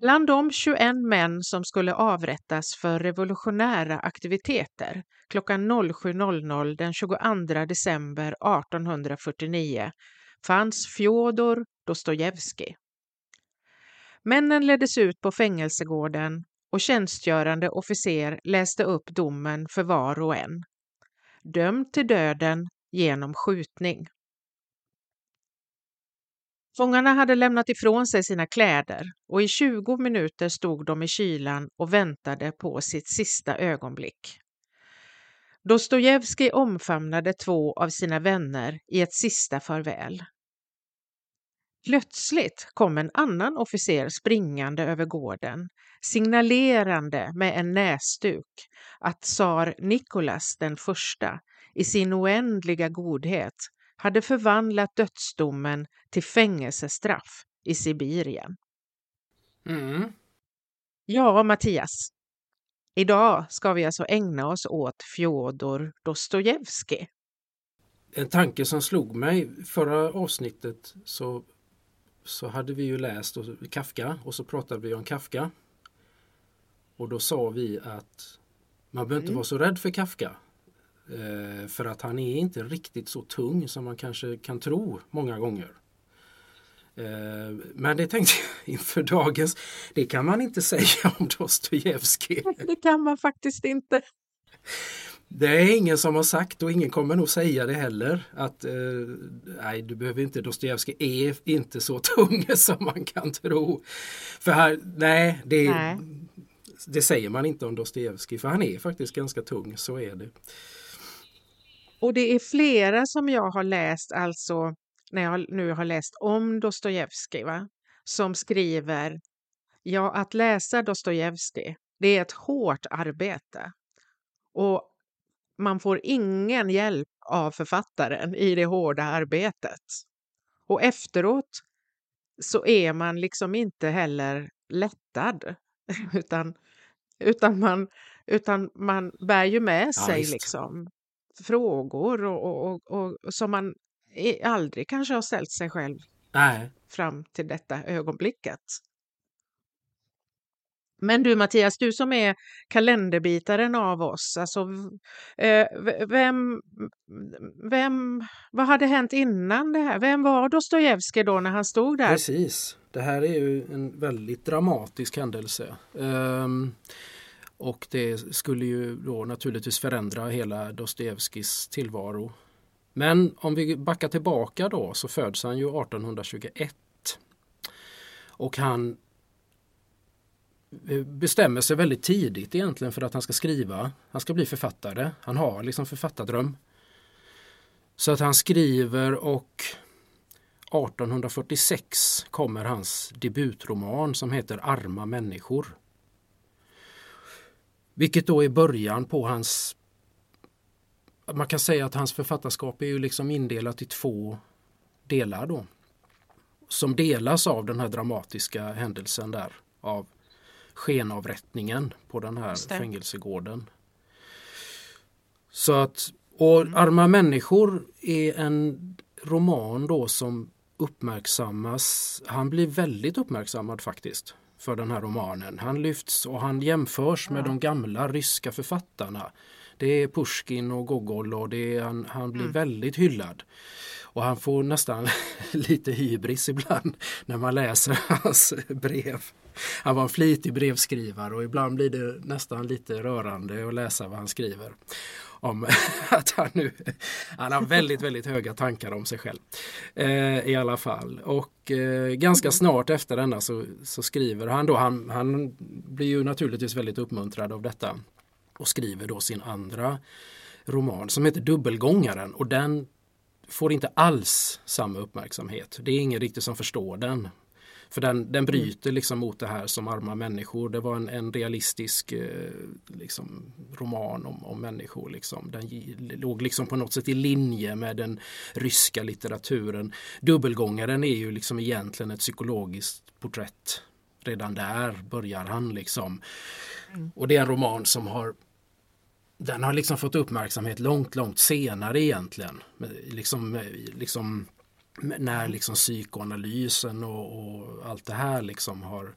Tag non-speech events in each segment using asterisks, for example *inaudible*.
Bland de 21 män som skulle avrättas för revolutionära aktiviteter klockan 07.00 den 22 december 1849 fanns Fjodor Dostojevskij. Männen leddes ut på fängelsegården och tjänstgörande officer läste upp domen för var och en. Dömd till döden genom skjutning. Fångarna hade lämnat ifrån sig sina kläder och i 20 minuter stod de i kylan och väntade på sitt sista ögonblick. Dostojevskij omfamnade två av sina vänner i ett sista farväl. Plötsligt kom en annan officer springande över gården, signalerande med en näsduk att tsar Nikolas den första i sin oändliga godhet hade förvandlat dödsdomen till fängelsestraff i Sibirien. Mm. Ja, Mattias. Idag ska vi alltså ägna oss åt Fjodor Dostojevskij. En tanke som slog mig förra avsnittet så, så hade vi ju läst Kafka och så pratade vi om Kafka. Och då sa vi att man behöver inte mm. vara så rädd för Kafka. Eh, för att han är inte riktigt så tung som man kanske kan tro många gånger. Eh, men det tänkte jag *laughs* inför dagens, det kan man inte *laughs* säga om Dostojevskij. *laughs* Det kan man faktiskt inte. Det är ingen som har sagt och ingen kommer nog säga det heller att eh, nej du behöver inte Dostojevskij är inte så tung som man kan tro. För här, nej, det, nej. det säger man inte om Dostojevskij för han är faktiskt ganska tung, så är det. Och det är flera som jag har läst, alltså när jag nu har läst om Dostojevskij, som skriver ja, att läsa Dostojevskij, det är ett hårt arbete. Och man får ingen hjälp av författaren i det hårda arbetet. Och efteråt så är man liksom inte heller lättad, *laughs* utan, utan, man, utan man bär ju med sig ja, liksom frågor och, och, och, och, som man aldrig kanske har ställt sig själv Nej. fram till detta ögonblicket. Men du Mattias, du som är kalenderbitaren av oss, alltså, eh, vem, vem, vad hade hänt innan det här? Vem var Dostojevskij då när han stod där? Precis, det här är ju en väldigt dramatisk händelse. Um, och det skulle ju då naturligtvis förändra hela Dostojevskijs tillvaro. Men om vi backar tillbaka då så föds han ju 1821. Och han eh, bestämmer sig väldigt tidigt egentligen för att han ska skriva. Han ska bli författare. Han har liksom författardröm. Så att han skriver och 1846 kommer hans debutroman som heter Arma människor. Vilket då är början på hans man kan säga att hans författarskap är ju liksom indelat i två delar då. Som delas av den här dramatiska händelsen där av skenavrättningen på den här fängelsegården. Så att, och mm. Arma människor är en roman då som uppmärksammas, han blir väldigt uppmärksammad faktiskt för den här romanen. Han lyfts och han jämförs med de gamla ryska författarna. Det är Pushkin och Gogol och det är, han, han blir mm. väldigt hyllad. Och han får nästan *laughs* lite hybris ibland när man läser *laughs* hans brev. Han var en flitig brevskrivare och ibland blir det nästan lite rörande att läsa vad han skriver. Om *laughs* att han nu han har väldigt, väldigt höga tankar om sig själv. Eh, I alla fall. Och eh, ganska snart efter denna så, så skriver han då, han, han blir ju naturligtvis väldigt uppmuntrad av detta och skriver då sin andra roman som heter Dubbelgångaren och den får inte alls samma uppmärksamhet. Det är ingen riktigt som förstår den. För den, den bryter liksom mot det här som arma människor. Det var en, en realistisk eh, liksom, roman om, om människor. Liksom. Den låg liksom på något sätt i linje med den ryska litteraturen. Dubbelgångaren är ju liksom egentligen ett psykologiskt porträtt. Redan där börjar han liksom. Mm. Och det är en roman som har den har liksom fått uppmärksamhet långt, långt senare egentligen. Liksom, liksom när liksom psykoanalysen och, och, allt det här liksom har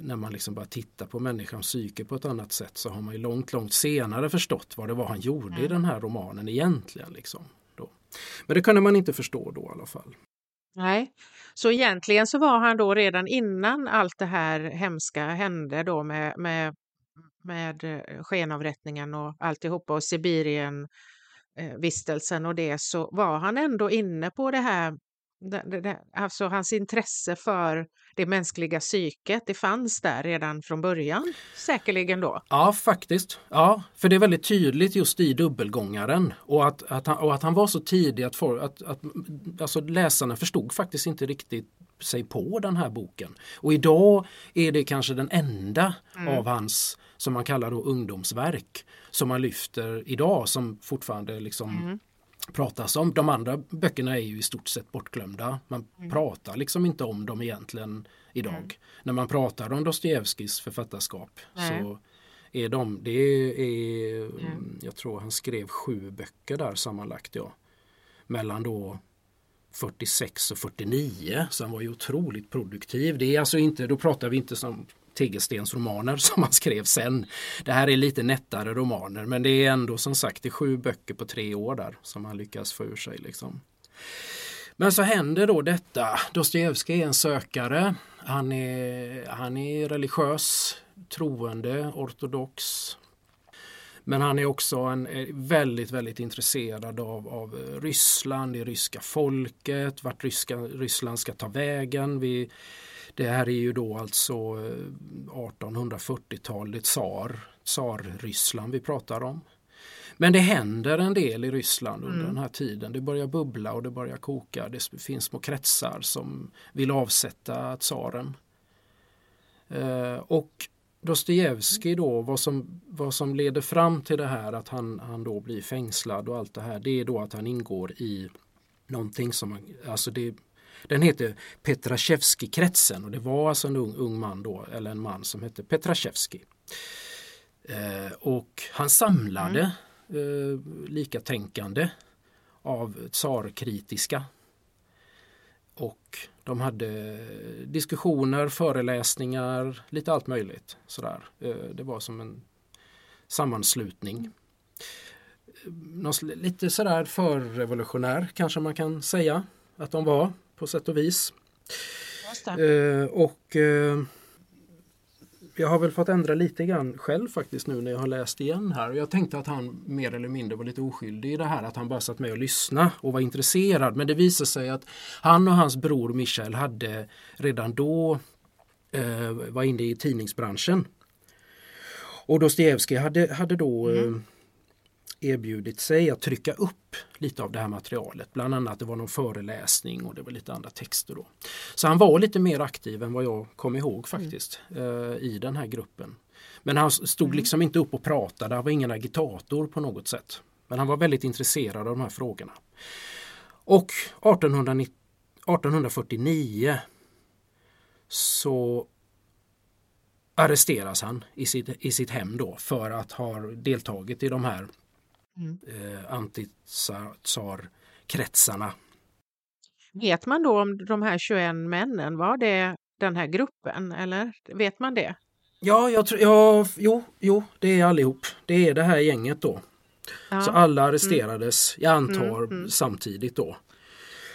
när man liksom bara tittar på människans psyke på ett annat sätt så har man ju långt, långt senare förstått vad det var han gjorde mm. i den här romanen egentligen. Liksom, då. Men det kunde man inte förstå då i alla fall. Nej, så egentligen så var han då redan innan allt det här hemska hände då med, med, med eh, skenavrättningen och alltihopa och Sibirien eh, vistelsen och det så var han ändå inne på det här det, det, alltså hans intresse för det mänskliga psyket, det fanns där redan från början säkerligen då? Ja, faktiskt. Ja, för det är väldigt tydligt just i dubbelgångaren och att, att, han, och att han var så tidig att, for, att, att alltså läsarna förstod faktiskt inte riktigt sig på den här boken. Och idag är det kanske den enda mm. av hans, som man kallar då ungdomsverk, som man lyfter idag som fortfarande liksom mm pratas om. De andra böckerna är ju i stort sett bortglömda. Man mm. pratar liksom inte om dem egentligen idag. Mm. När man pratar om Dostojevskijs författarskap Nej. så är de, det är, mm. jag tror han skrev sju böcker där sammanlagt ja. Mellan då 46 och 49 så han var ju otroligt produktiv. Det är alltså inte, då pratar vi inte som tegelstensromaner *laughs* som han skrev sen. Det här är lite nättare romaner men det är ändå som sagt det är sju böcker på tre år där som han lyckas få ur sig. Liksom. Men så händer då detta. Dostojevskij är en sökare. Han är, han är religiös, troende, ortodox. Men han är också en, eh, väldigt, väldigt intresserad av, av Ryssland, det ryska folket, vart ryska, Ryssland ska ta vägen. Vi, det här är ju då alltså 1840-tal, eh, tsar, tsar-Ryssland vi pratar om. Men det händer en del i Ryssland under mm. den här tiden. Det börjar bubbla och det börjar koka. Det finns små kretsar som vill avsätta tsaren. Eh, och Dostojevskij då, vad som, vad som leder fram till det här att han, han då blir fängslad och allt det här, det är då att han ingår i någonting som, alltså det den heter Petrashevski-kretsen och det var alltså en ung, ung man då, eller en man som hette Petrashevski. Eh, och han samlade mm. eh, likatänkande av tsarkritiska. Och de hade diskussioner, föreläsningar, lite allt möjligt. Sådär. Eh, det var som en sammanslutning. Eh, någon, lite sådär förrevolutionär kanske man kan säga att de var på sätt och vis. Eh, och eh, jag har väl fått ändra lite grann själv faktiskt nu när jag har läst igen här. Jag tänkte att han mer eller mindre var lite oskyldig i det här att han bara satt med och lyssnade och var intresserad. Men det visade sig att han och hans bror Michael hade redan då eh, var inne i tidningsbranschen. Och Dostojevskij hade, hade då mm. Erbjudit sig att trycka upp lite av det här materialet. Bland annat det var någon föreläsning och det var lite andra texter. Då. Så han var lite mer aktiv än vad jag kom ihåg faktiskt mm. i den här gruppen. Men han stod mm. liksom inte upp och pratade, han var ingen agitator på något sätt. Men han var väldigt intresserad av de här frågorna. Och 1890, 1849 så arresteras han i sitt, i sitt hem då för att ha deltagit i de här mm. eh, anti-tsar-kretsarna. Vet man då om de här 21 männen, var det den här gruppen eller vet man det? Ja, jag tror, ja jo, jo, det är allihop. Det är det här gänget då. Ja. Så alla arresterades, mm. jag antar mm, mm. samtidigt då.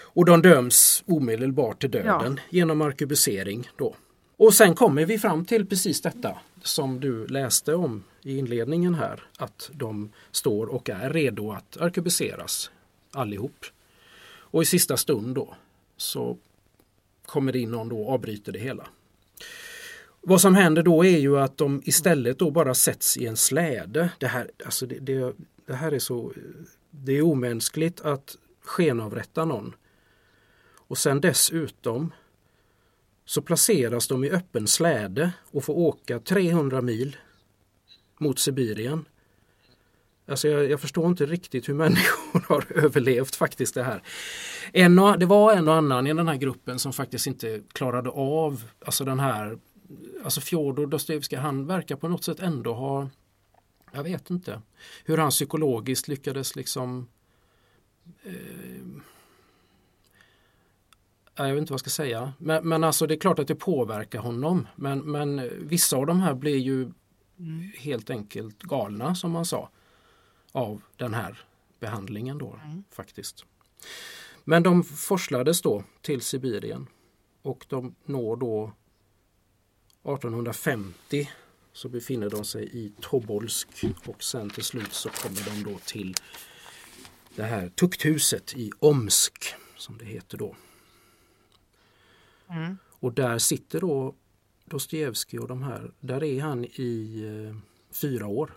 Och de döms omedelbart till döden ja. genom arkebusering då. Och sen kommer vi fram till precis detta som du läste om i inledningen här. Att de står och är redo att arkebuseras allihop. Och i sista stund då så kommer det in någon då och avbryter det hela. Vad som händer då är ju att de istället då bara sätts i en släde. Det här, alltså det, det, det här är så det är omänskligt att skenavrätta någon. Och sen dessutom så placeras de i öppen släde och får åka 300 mil mot Sibirien. Alltså jag, jag, förstår inte riktigt hur människor *laughs* har överlevt faktiskt det här. En och, det var en och annan i den här gruppen som faktiskt inte klarade av alltså den här Alltså Fjodor Dostojevskij han verkar på något sätt ändå ha Jag vet inte hur han psykologiskt lyckades liksom eh, jag vet inte vad jag ska säga. Men, men alltså det är klart att det påverkar honom. Men, men vissa av de här blir ju mm. helt enkelt galna som man sa. Av den här behandlingen då mm. faktiskt. Men de forslades då till Sibirien och de når då 1850 så befinner de sig i Tobolsk och sen till slut så kommer de då till det här tukthuset i Omsk som det heter då. Mm. Och där sitter då Dostojevskij och de här, där är han i eh, fyra år.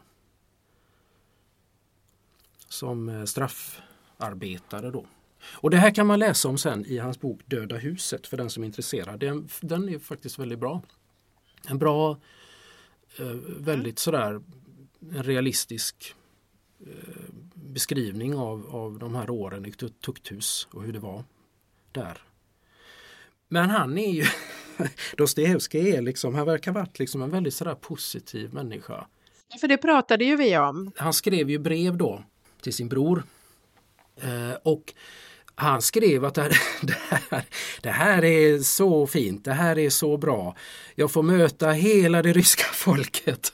Som eh, straffarbetare då. Och det här kan man läsa om sen i hans bok Döda huset för den som är intresserad. Den, den är faktiskt väldigt bra. En bra, eh, väldigt sådär en realistisk eh, beskrivning av, av de här åren i tukthus och hur det var där. Men han är ju, *laughs* Dostojevskij är liksom, han verkar varit liksom en väldigt sådär positiv människa. För det pratade ju vi om. Han skrev ju brev då till sin bror. Eh, och han skrev att det här, *laughs* det, här, det här är så fint, det här är så bra. Jag får möta hela det ryska *laughs* folket.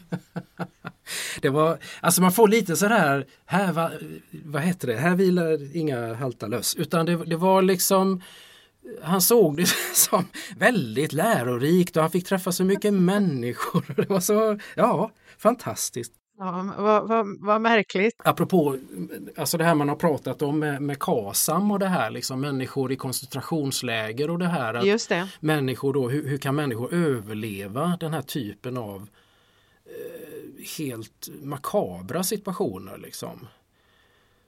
Det var, alltså man får lite sådär, här, va, vad heter det, här vilar inga halta löss. Utan det, det var liksom, han såg det *laughs* som väldigt lärorikt och han fick träffa så mycket *laughs* människor. Det var så, ja, fantastiskt. Ja, vad, vad, vad märkligt. Apropå alltså det här man har pratat om med, med KASAM och det här, liksom människor i koncentrationsläger och det här. Just det. Människor då, hur, hur, kan människor överleva den här typen av eh, helt makabra situationer liksom.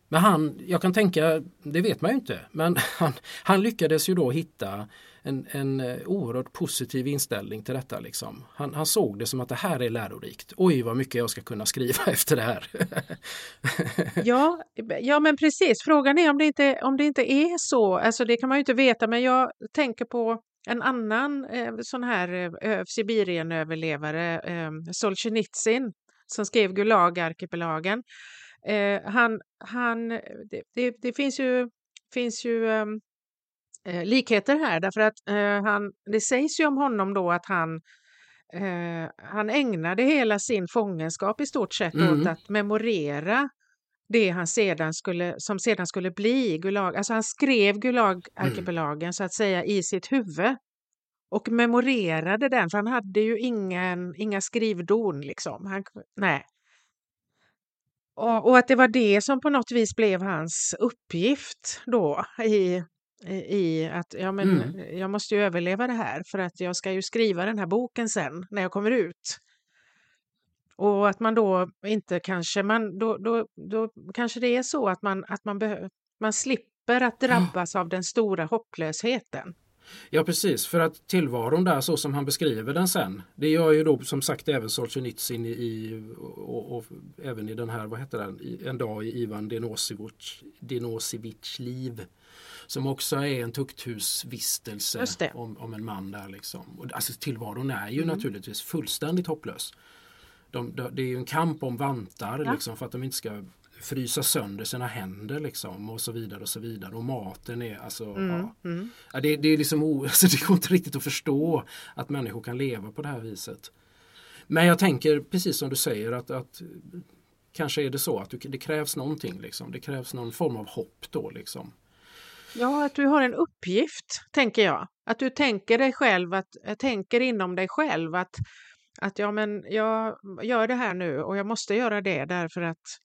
Men han, jag kan tänka, det vet man ju inte, men *laughs* han, han lyckades ju då hitta en, en eh, oerhört positiv inställning till detta. Liksom. Han, han, såg det som att det här är lärorikt. Oj vad mycket jag ska kunna skriva *laughs* efter det här. *laughs* ja, ja men precis. Frågan är om det, inte, om det inte är så. Alltså det kan man ju inte veta men jag tänker på en annan eh, sån här eh, Sibirienöverlevare, eh, Solzhenitsyn, som skrev Gulagarkipelagen. Eh, han, han, det, det, det, finns ju, finns ju um, eh, likheter här därför att eh, han, det sägs ju om honom då att han eh, han ägnade hela sin fångenskap i stort sett mm. åt att memorera det han sedan skulle, som sedan skulle bli Gulag. Alltså han skrev Gulagarkipelagen mm. så att säga i sitt huvud och memorerade den, för han hade ju ingen, inga skrivdon. Liksom. Han, nej. Och, att det var det som på något vis blev hans uppgift då i i att ja, men mm. jag måste ju överleva det här för att jag ska ju skriva den här boken sen när jag kommer ut. Och att man då inte kanske, man, då, då, då kanske det är så att man, att man, behö, man slipper att drabbas av den stora hopplösheten. Ja precis, för att tillvaron där så som han beskriver den sen. Det gör ju då som sagt även Solzhenitsyn i, i och, och, även i den här, vad heter den, En dag i Ivan Denosevich liv. Som också är en tukthusvistelse om, om en man där. Liksom. Och, alltså, tillvaron är ju mm. naturligtvis fullständigt hopplös. De, de, det är ju en kamp om vantar ja. liksom, för att de inte ska frysa sönder sina händer liksom och så vidare och så vidare. Och maten är alltså, mm, ja. Mm. ja det, det, är liksom *laughs* alltså, det går inte riktigt att förstå att människor kan leva på det här viset. Men jag tänker precis som du säger att, att kanske är det så att det krävs någonting liksom. Det krävs någon form av hopp då liksom. Ja, att du har en uppgift, tänker jag. Att du tänker dig själv, att äh, tänker inom dig själv att, att ja, men jag gör det här nu och jag måste göra det därför att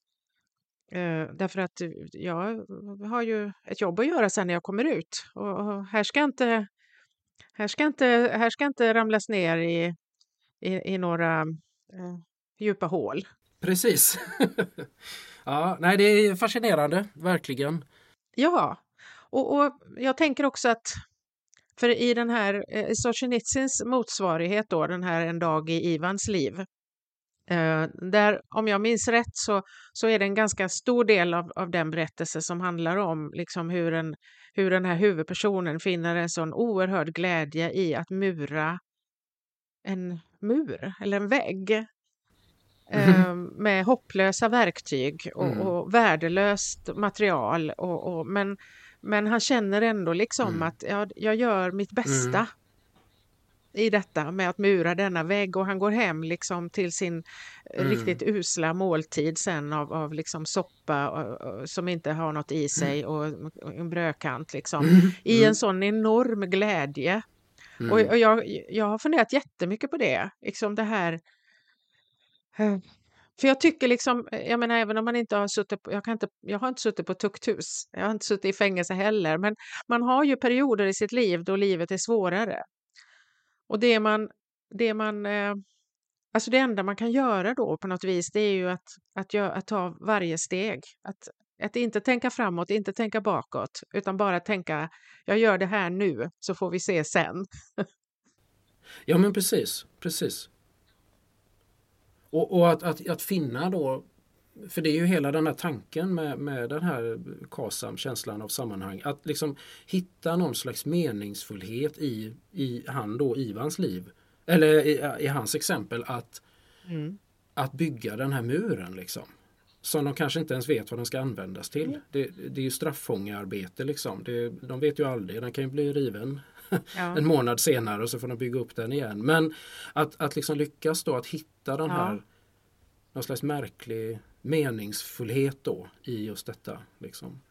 eh, därför att jag har ju ett jobb att göra sen när jag kommer ut och, och här ska inte här ska inte, här ska inte ramlas ner i, i, i några eh, djupa hål. Precis. *laughs* ja, nej, det är fascinerande, verkligen. Ja, och, och, jag tänker också att för i den här eh, Solzhenitsyns motsvarighet då, den här En dag i Ivans liv, eh, där om jag minns rätt så, så är det en ganska stor del av, av den berättelse som handlar om liksom hur, en, hur den här huvudpersonen finner en sån oerhörd glädje i att mura en mur eller en vägg mm. eh, med hopplösa verktyg och, mm. och värdelöst material. Och, och, men Men han känner ändå liksom Mm. att ja, jag gör mitt bästa Mm. I detta med att mura denna vägg och han går hem liksom till sin eh, Mm. riktigt usla måltid sen av, av liksom soppa och, och, som inte har något i sig och, och en brödkant liksom. Mm. I en sån enorm glädje. Mm. Och, och jag, jag har funderat jättemycket på det, liksom det här eh, för jag tycker liksom, jag menar även om man inte har suttit på, jag, kan inte, jag har inte suttit på tukthus, jag har inte suttit i fängelse heller, men man har ju perioder i sitt liv då livet är svårare. Och det man, det man, eh, alltså det enda man kan göra då på något vis, det är ju att, att, gör, att ta varje steg. Att, att inte tänka framåt, inte tänka bakåt, utan bara tänka, jag gör det här nu, så får vi se sen. Ja men precis, precis. Och, och att, att, att finna då, för det är ju hela den här tanken med, med den här KASAM, känslan av sammanhang, att liksom hitta någon slags meningsfullhet i, i han då, Ivans liv. Eller i, i hans exempel att, Mm. att bygga den här muren liksom. Som de kanske inte ens vet vad den ska användas till. Mm. Det, det är ju strafffångearbete liksom. Det, de vet ju aldrig, den kan ju bli riven *laughs* Ja. en månad senare och så får de bygga upp den igen. Men att, att liksom lyckas då att hitta den Ja. här någon slags märklig meningsfullhet då i just detta. Liksom.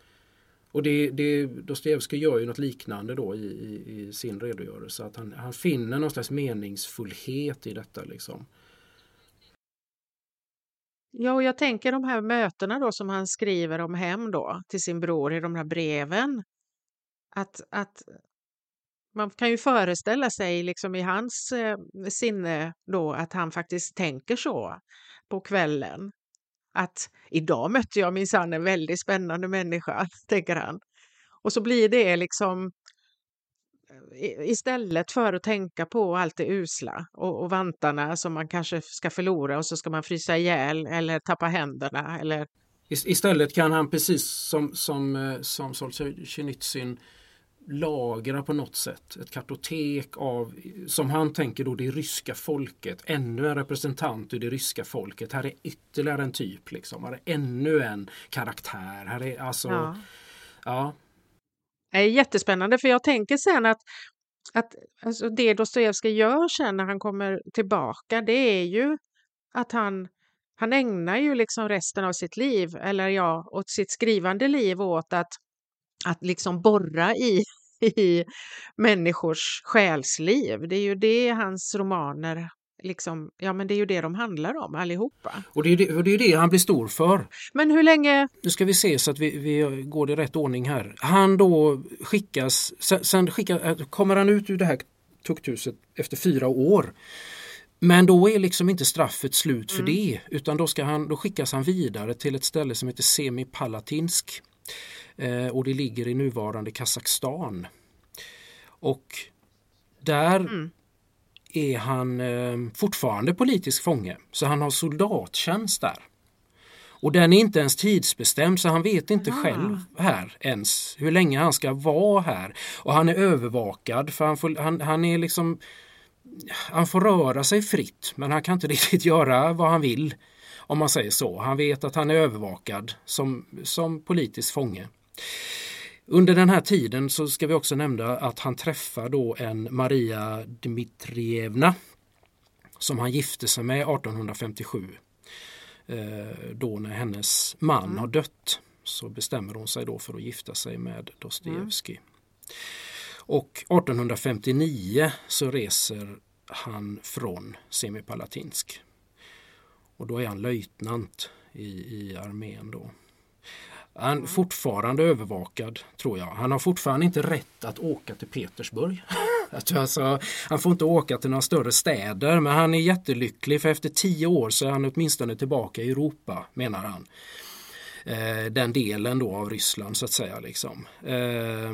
Och det, det, Dostojevskij gör ju något liknande då i, i, i sin redogörelse. Att han, han finner någon slags meningsfullhet i detta. Liksom. Ja, och jag tänker de här mötena då som han skriver om hem då till sin bror i de här breven. Att, att man kan ju föreställa sig liksom i hans eh, sinne då att han faktiskt tänker så på kvällen. Att idag mötte jag minsann en väldigt spännande människa, *laughs* tänker han. Och så blir det liksom eh, istället för att tänka på allt det usla och, och vantarna som man kanske ska förlora och så ska man frysa ihjäl eller tappa händerna eller Istället kan han precis som, som, eh, som lagra på något sätt ett kartotek av, som han tänker då, det ryska folket. Ännu en representant ur det ryska folket. Här är ytterligare en typ. Liksom. Här är ännu en karaktär. Här är alltså, ja. ja. Det är jättespännande för jag tänker sen att, att alltså det Dostojevskij gör sen när han kommer tillbaka det är ju att han, han ägnar ju liksom resten av sitt liv, eller ja, åt sitt skrivande liv åt att, att liksom borra i, *laughs* i människors själsliv. Det är ju det hans romaner liksom, ja men det är ju det de handlar om allihopa. Och det är det, och det är det han blir stor för. Men hur länge, Nu ska vi se så att vi, vi går i rätt ordning här. Han då skickas, sen, sen skicka, kommer han ut ur det här tukthuset efter fyra år. Men då är liksom inte straffet slut för det utan då, ska han, då skickas han vidare till ett ställe som heter Semipalatinsk. Eh, och det ligger i nuvarande Kazakstan. Och där är han eh, fortfarande politisk fånge så han har soldattjänst där. Och den är inte ens tidsbestämd så han vet inte Ah. själv här ens hur länge han ska vara här. Och han är övervakad för han, får, han, han är liksom han får röra sig fritt men han kan inte *laughs* riktigt göra vad han vill. Om man säger så. Han vet att han är övervakad som, som politisk fånge. Under den här tiden så ska vi också nämna att han träffar då en Maria Dmitrievna som han gifte sig med 1857. Eh, Då när hennes man har dött så bestämmer hon sig då för att gifta sig med Dostojevskij. Och 1859 så reser han från Semipalatinsk. Och då är han löjtnant i, i armén då. Han är fortfarande övervakad tror jag. Han har fortfarande inte rätt att åka till Petersburg. *laughs* Alltså, han får inte åka till några större städer men han är jättelycklig för efter tio år så är han åtminstone tillbaka i Europa menar han. Eh, den delen då av Ryssland så att säga. Liksom. Eh,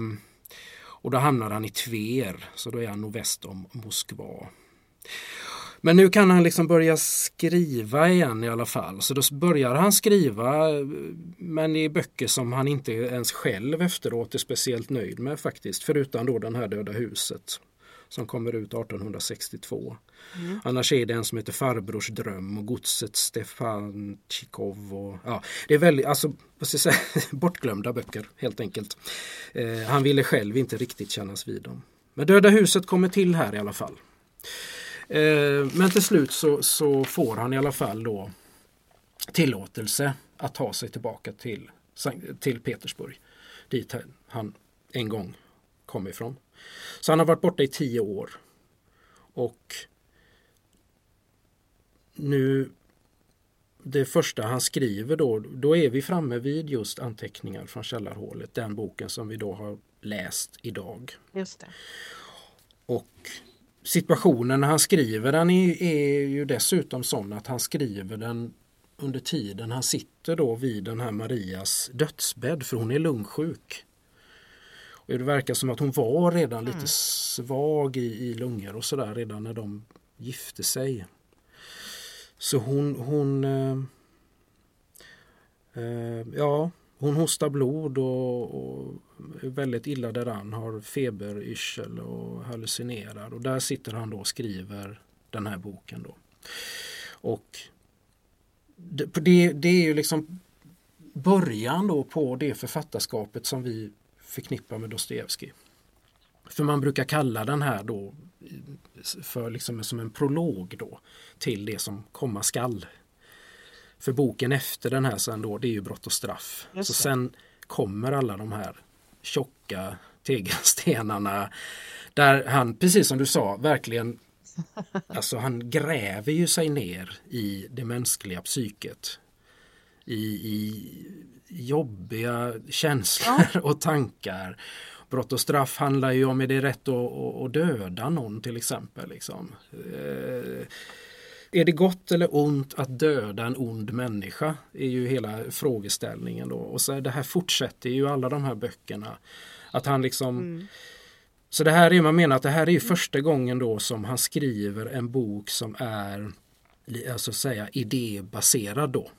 och då hamnar han i Tver så då är han nog väst om Moskva. Men nu kan han liksom börja skriva igen i alla fall. Så då börjar han skriva men i böcker som han inte ens själv efteråt är speciellt nöjd med faktiskt. Förutom då den här Döda huset. som kommer ut 1862. Mm. Annars är det en som heter Farbrors dröm och Godset Stefan Tjikov. Och, ja, det är väldigt, alltså, vad ska säga, *laughs* bortglömda böcker helt enkelt. Eh, han ville själv inte riktigt kännas vid dem. Men Döda huset kommer till här i alla fall. Eh, men till slut så, så, får han i alla fall då tillåtelse att ta sig tillbaka till, till Petersburg. Dit han en gång kom ifrån. Så han har varit borta i tio år. Och nu det första han skriver då, då är vi framme vid just anteckningar från källarhålet, den boken som vi då har läst idag. Just det. Och situationen när han skriver den är, är ju dessutom sån att han skriver den under tiden han sitter då vid den här Marias dödsbädd för hon är lungsjuk. Och det verkar som att hon var redan lite mm. svag i, i lungor och sådär redan när de gifte sig. Så hon, hon eh, eh, ja, hon hostar blod och, och är väldigt illa däran, har feberyrsel och hallucinerar. Och där sitter han då och skriver den här boken. Då. Och det, det, är ju liksom början då på det författarskapet som vi förknippar med Dostojevskij. För man brukar kalla den här då för liksom som en prolog då till det som komma skall. För boken efter den här sen då det är ju Brott och straff. Så sen kommer alla de här tjocka tegelstenarna *laughs* där han, precis som du sa, verkligen *laughs* Alltså han gräver ju sig ner i det mänskliga psyket. I, i jobbiga känslor ja. *laughs* och tankar. Brott och straff handlar ju om är det rätt att, att döda någon till exempel. Liksom. Eh, är det gott eller ont att döda en ond människa? är ju hela frågeställningen. Då. Och så det här fortsätter ju alla de här böckerna. Att han liksom mm. Så det här är man menar att det här är första gången då som han skriver en bok som är alltså säga idébaserad då.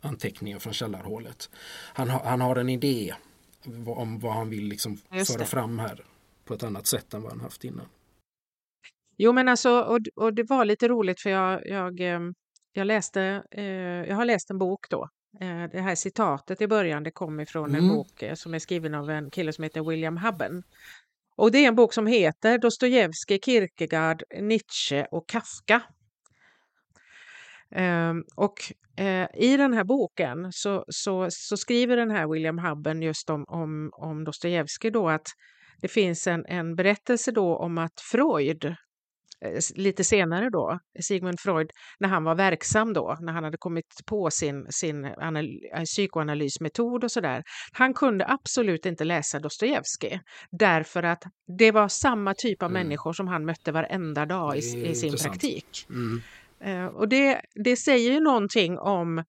Anteckningen från källarhålet. Han, har, han har en idé om vad han vill liksom föra fram här på ett annat sätt än vad han haft innan. Jo men alltså och, och det var lite roligt för jag, jag, ehm, jag läste, eh, jag har läst en bok då. Eh, det här citatet i början det kom ifrån mm. en bok eh, som är skriven av en kille som heter William Hubben och det är en bok som heter Dostojevskij, Kierkegaard, Nietzsche och Kafka. Um, och uh, i den här boken så, så, så, skriver den här William Hubben just om, om, om Dostojevskij då att det finns en, en berättelse då om att Freud lite senare då, Sigmund Freud, när han var verksam då, när han hade kommit på sin, sin eh, psykoanalysmetod och sådär. Han kunde absolut inte läsa Dostojevskij därför att det var samma typ av mm. människor som han mötte varenda dag i, i sin praktik. Mm. Uh, och det, det säger ju någonting om,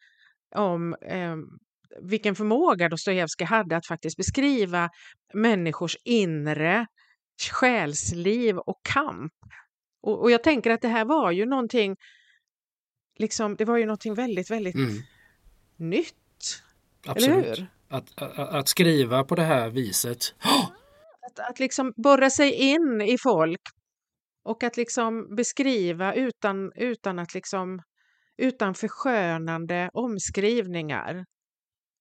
om um, vilken förmåga Dostojevskij hade att faktiskt beskriva människors inre själsliv och kamp och, och, jag tänker att det här var ju någonting, liksom, det var ju någonting väldigt, väldigt mm. nytt. Absolut. Eller hur? Att, att, att, skriva på det här viset. *gasps* Att, att liksom borra sig in i folk och att liksom beskriva utan, utan att liksom utan förskönande omskrivningar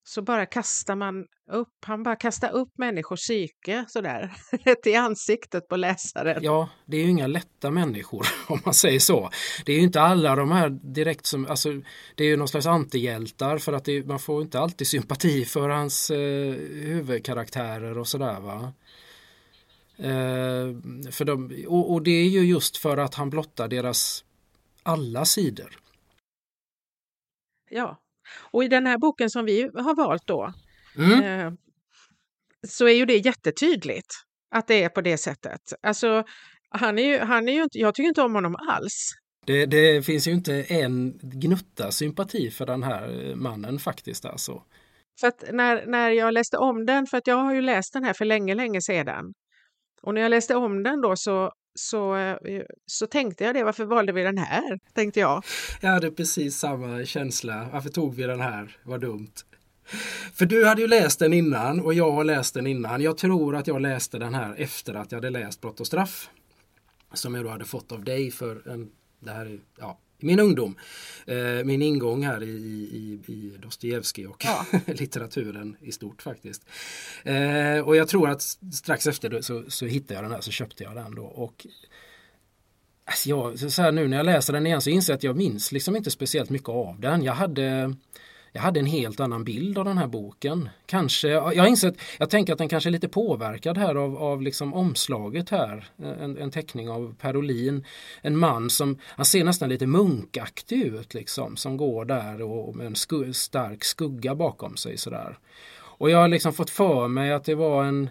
så bara kastar man upp, han bara kastar upp människors psyke sådär, *laughs* rätt i ansiktet på läsaren. Ja, det är ju inga lätta människor *laughs* om man säger så. Det är ju inte alla de här direkt som, alltså det är ju någon slags antihjältar för att det, man får inte alltid sympati för hans eh, huvudkaraktärer och sådär va. Eh, för de, och, och det är ju just för att han blottar deras alla sidor. Ja, och i den här boken som vi har valt då mm. eh, så är ju det jättetydligt att det är på det sättet. Alltså, han är ju, han är ju inte, jag tycker inte om honom alls. Det, det, finns ju inte en gnutta sympati för den här mannen faktiskt. Alltså. För att när, när jag läste om den, för att jag har ju läst den här för länge, länge sedan. Och när jag läste om den då så så, eh, så tänkte jag det, varför valde vi den här? Tänkte jag. Jag hade precis samma känsla, varför tog vi den här? Vad dumt. För du hade ju läst den innan och jag har läst den innan. Jag tror att jag läste den här efter att jag hade läst Brott och straff. som jag då hade fått av dig för en, det här, ja, min ungdom. Eh, min ingång här i, i, i Dostojevskij och ja. *laughs* litteraturen i stort faktiskt. Eh, och jag tror att strax efter så, så hittade jag den här så köpte jag den då. Och alltså jag, så här, nu när jag läser den igen så inser jag att jag minns liksom inte speciellt mycket av den. Jag hade jag hade en helt annan bild av den här boken. Kanske, jag insett, jag tänker att den kanske är lite påverkad här av, av liksom omslaget här. En, en teckning av Perolin. En man som, han ser nästan lite munkaktig ut liksom. Som går där och med en sku, stark skugga bakom sig sådär. Och jag har liksom fått för mig att det var en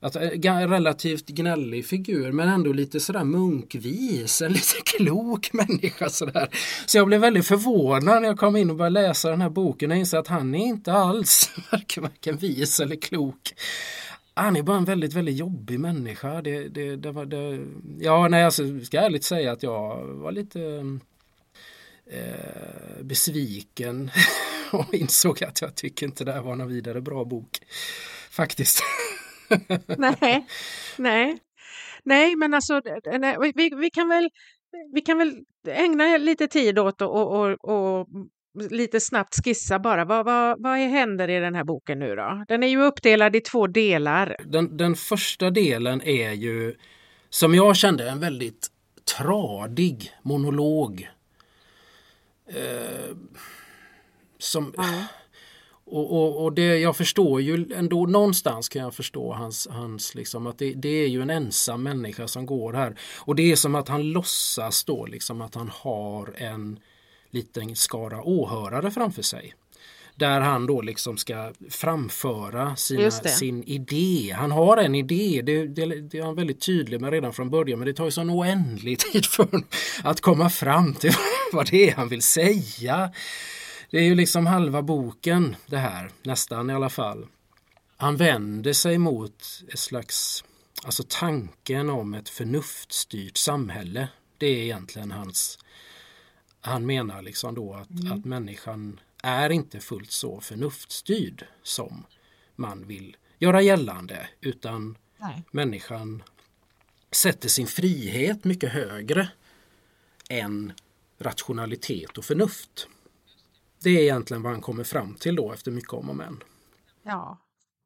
Alltså, en eh, relativt gnällig figur men ändå lite sådär munkvis, en lite klok människa sådär. Så jag blev väldigt förvånad när jag kom in och började läsa den här boken och insåg att han är inte alls *laughs* varken, varken vis eller klok. Han är bara en väldigt, väldigt jobbig människa. Det, det, det var, det, ja, nej, alltså, ska ärligt säga att jag var lite eh, besviken *laughs* och insåg att jag tycker inte det här var någon vidare bra bok. Faktiskt. *laughs* nej, nej. Nej, men alltså nej, vi, vi, kan väl, vi kan väl ägna lite tid åt och, och, och lite snabbt skissa bara. Vad, vad, vad händer i den här boken nu då? Den är ju uppdelad i två delar. Den, den första delen är ju, som jag kände, en väldigt tradig monolog. Eh, som... Ja och, och, och, det, jag förstår ju ändå någonstans kan jag förstå hans, hans liksom att det, det, är ju en ensam människa som går här. Och det är som att han låtsas då liksom att han har en liten skara åhörare framför sig. Där han då liksom ska framföra sina, sin idé. Han har en idé, det, det, det, är han väldigt tydlig med redan från början men det tar ju sån oändlig *laughs* tid för att komma fram till *laughs* vad det är han vill säga. Det är ju liksom halva boken det här, nästan i alla fall. Han vänder sig mot ett slags, alltså tanken om ett förnuftstyrt samhälle. Det är egentligen hans, han menar liksom då att, mm. att människan är inte fullt så förnuftstyrd som man vill göra gällande utan Nej. människan sätter sin frihet mycket högre än rationalitet och förnuft. Det är egentligen vad han kommer fram till då efter mycket om och men. Ja,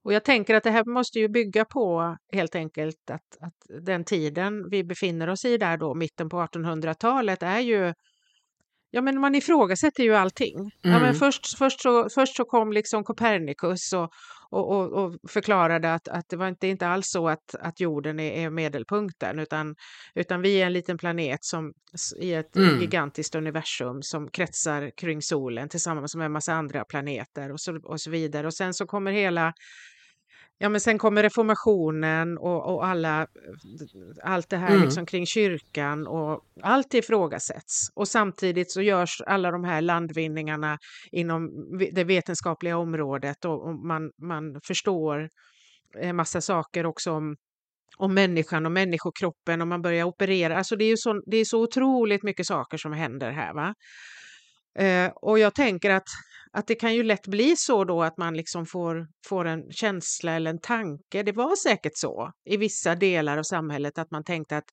och jag tänker att det här måste ju bygga på helt enkelt att, att den tiden vi befinner oss i där då, mitten på 1800-talet, är ju Ja, men man ifrågasätter ju allting. Mm. Ja, men mm. först, först, så, först så kom liksom Copernicus och, och, och, och, förklarade att, att det var inte, inte alls så att, att jorden är, är medelpunkten utan, utan vi är en liten planet som, i ett mm. gigantiskt universum som kretsar kring solen tillsammans med en massa andra planeter och så, och så vidare. Och sen så kommer hela Ja, men sen kommer reformationen och, och alla, allt det här mm. liksom kring kyrkan och allt ifrågasätts. Och samtidigt så görs alla de här landvinningarna inom det vetenskapliga området och, och man, man förstår en massa saker också om, om människan och människokroppen och man börjar operera. Alltså det är, ju så, det är så otroligt mycket saker som händer här. Va? Eh, och jag tänker att att det kan ju lätt bli så då att man liksom får, får en känsla eller en tanke. Det var säkert så i vissa delar av samhället att man tänkte att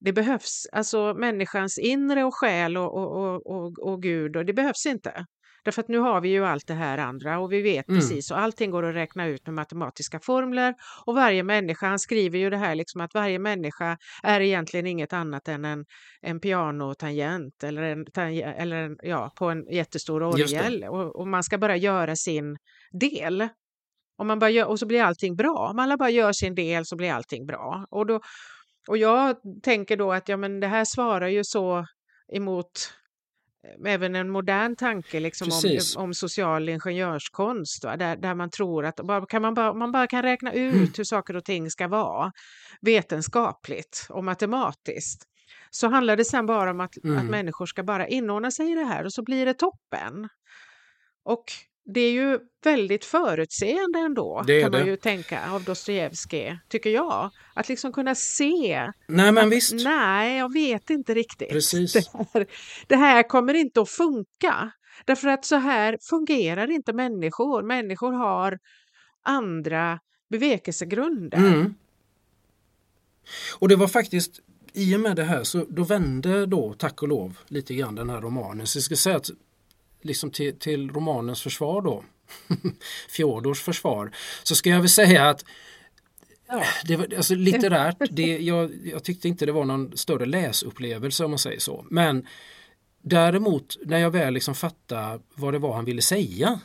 det behövs, alltså människans inre och själ och, och, och, och, och Gud, och det behövs inte. Därför att nu har vi ju allt det här andra och vi vet mm. precis och allting går att räkna ut med matematiska formler och varje människa, han skriver ju det här liksom att varje människa är egentligen inget annat än en, en pianotangent eller, en, eller en, ja, på en jättestor orgel och, och, man ska bara göra sin del. Och, man bara gör, och så blir allting bra. Om alla bara gör sin del så blir allting bra. Och, då, och jag tänker då att ja, men det här svarar ju så emot även en modern tanke liksom om, om, social ingenjörskonst, va? Där, där man tror att bara, kan man, bara, man bara kan räkna ut mm. hur saker och ting ska vara vetenskapligt och matematiskt så handlar det sen bara om att, mm. att människor ska bara inordna sig i det här och så blir det toppen. Och det är ju väldigt förutseende ändå, det kan man det. ju tänka, av Dostojevskij, tycker jag. Att liksom kunna se. Nej, men att, visst. Nej, jag vet inte riktigt. Precis. *laughs* Det här, det här kommer inte att funka. Därför att så här fungerar inte människor. Människor har andra bevekelsegrunder. Mm. Och det var faktiskt i och med det här så då vände då tack och lov lite grann den här romanen. Så jag ska säga att liksom till, till romanens försvar då, *laughs* Fjodors försvar, så ska jag väl säga att det var, alltså litterärt, *laughs* det, jag, jag tyckte inte det var någon större läsupplevelse om man säger så. Men däremot när jag väl liksom fattade vad det var han ville säga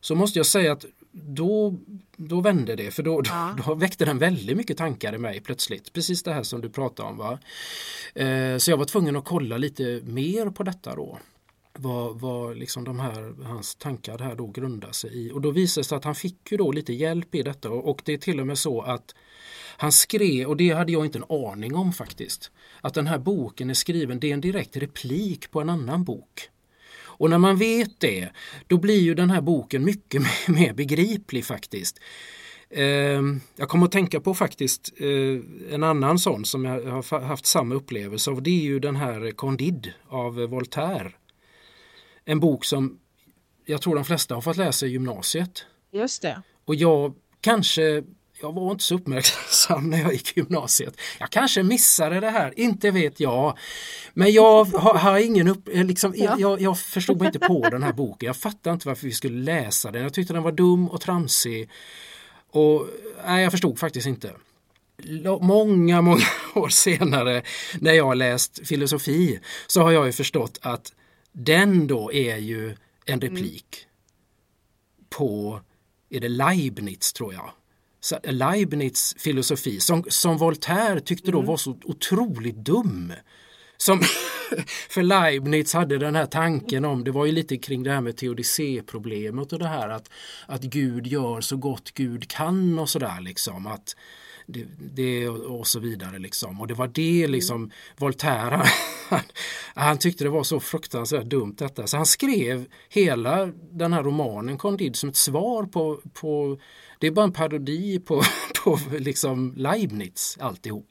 så måste jag säga att då, då vände det för då, ja. då, då, väckte den väldigt mycket tankar i mig plötsligt. Precis det här som du pratade om. Va? Eh, så jag var tvungen att kolla lite mer på detta då. Vad, vad liksom de här, hans tankar här då grundar sig i. Och då visade det sig att han fick ju då lite hjälp i detta och det är till och med så att han skrev, och det hade jag inte en aning om faktiskt, att den här boken är skriven, det är en direkt replik på en annan bok. Och när man vet det, då blir ju den här boken mycket *laughs* mer begriplig faktiskt. Ehm, jag kommer att tänka på faktiskt eh, en annan sån som jag har haft samma upplevelse av. Det är ju den här Candide av Voltaire. En bok som jag tror de flesta har fått läsa i gymnasiet. Just det. Och jag kanske jag var inte så uppmärksam när jag gick i gymnasiet. Jag kanske missade det här, inte vet jag. Men jag har, har ingen upp, eh, liksom, ja. jag, jag, förstod mig inte på den här boken. Jag fattade inte varför vi skulle läsa den. Jag tyckte den var dum och tramsig. Och nej, jag förstod faktiskt inte. Många, *laughs* många år senare när jag läst filosofi så har jag ju förstått att den då är ju en replik mm. på, är det Leibniz tror jag? Leibniz filosofi som, som Voltaire tyckte då mm. var så otroligt dum. Som, *laughs* för Leibniz hade den här tanken om, det var ju lite kring det här med teodicéproblemet och det här att, att Gud gör så gott Gud kan och sådär liksom. Att, det, det, och så vidare liksom. Och det var det mm. liksom Voltaire, *laughs* han, han, tyckte det var så fruktansvärt dumt detta. Så han skrev hela den här romanen Candide som ett svar på, på det är bara en parodi på, *laughs* på liksom Leibniz alltihop.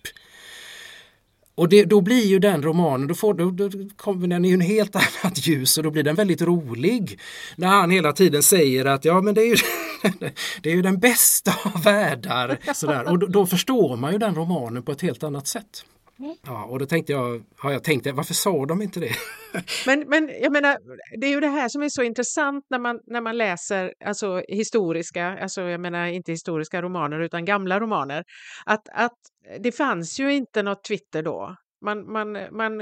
Och det, då blir ju den romanen, då, får, då, då kommer den i en helt *laughs* annat ljus och då blir den väldigt rolig. När han hela tiden säger att ja men det är ju, *laughs* det är ju den bästa av världar. *laughs* Sådär. Och då, då, förstår man ju den romanen på ett helt annat sätt. Mm. Ja, och då tänkte jag, har jag tänkt, varför sa de inte det? *laughs* men, men jag menar, det är ju det här som är så intressant när man, när man läser alltså, historiska, alltså jag menar inte historiska romaner utan gamla romaner. Att, att det fanns ju inte något Twitter då. Man, man, man,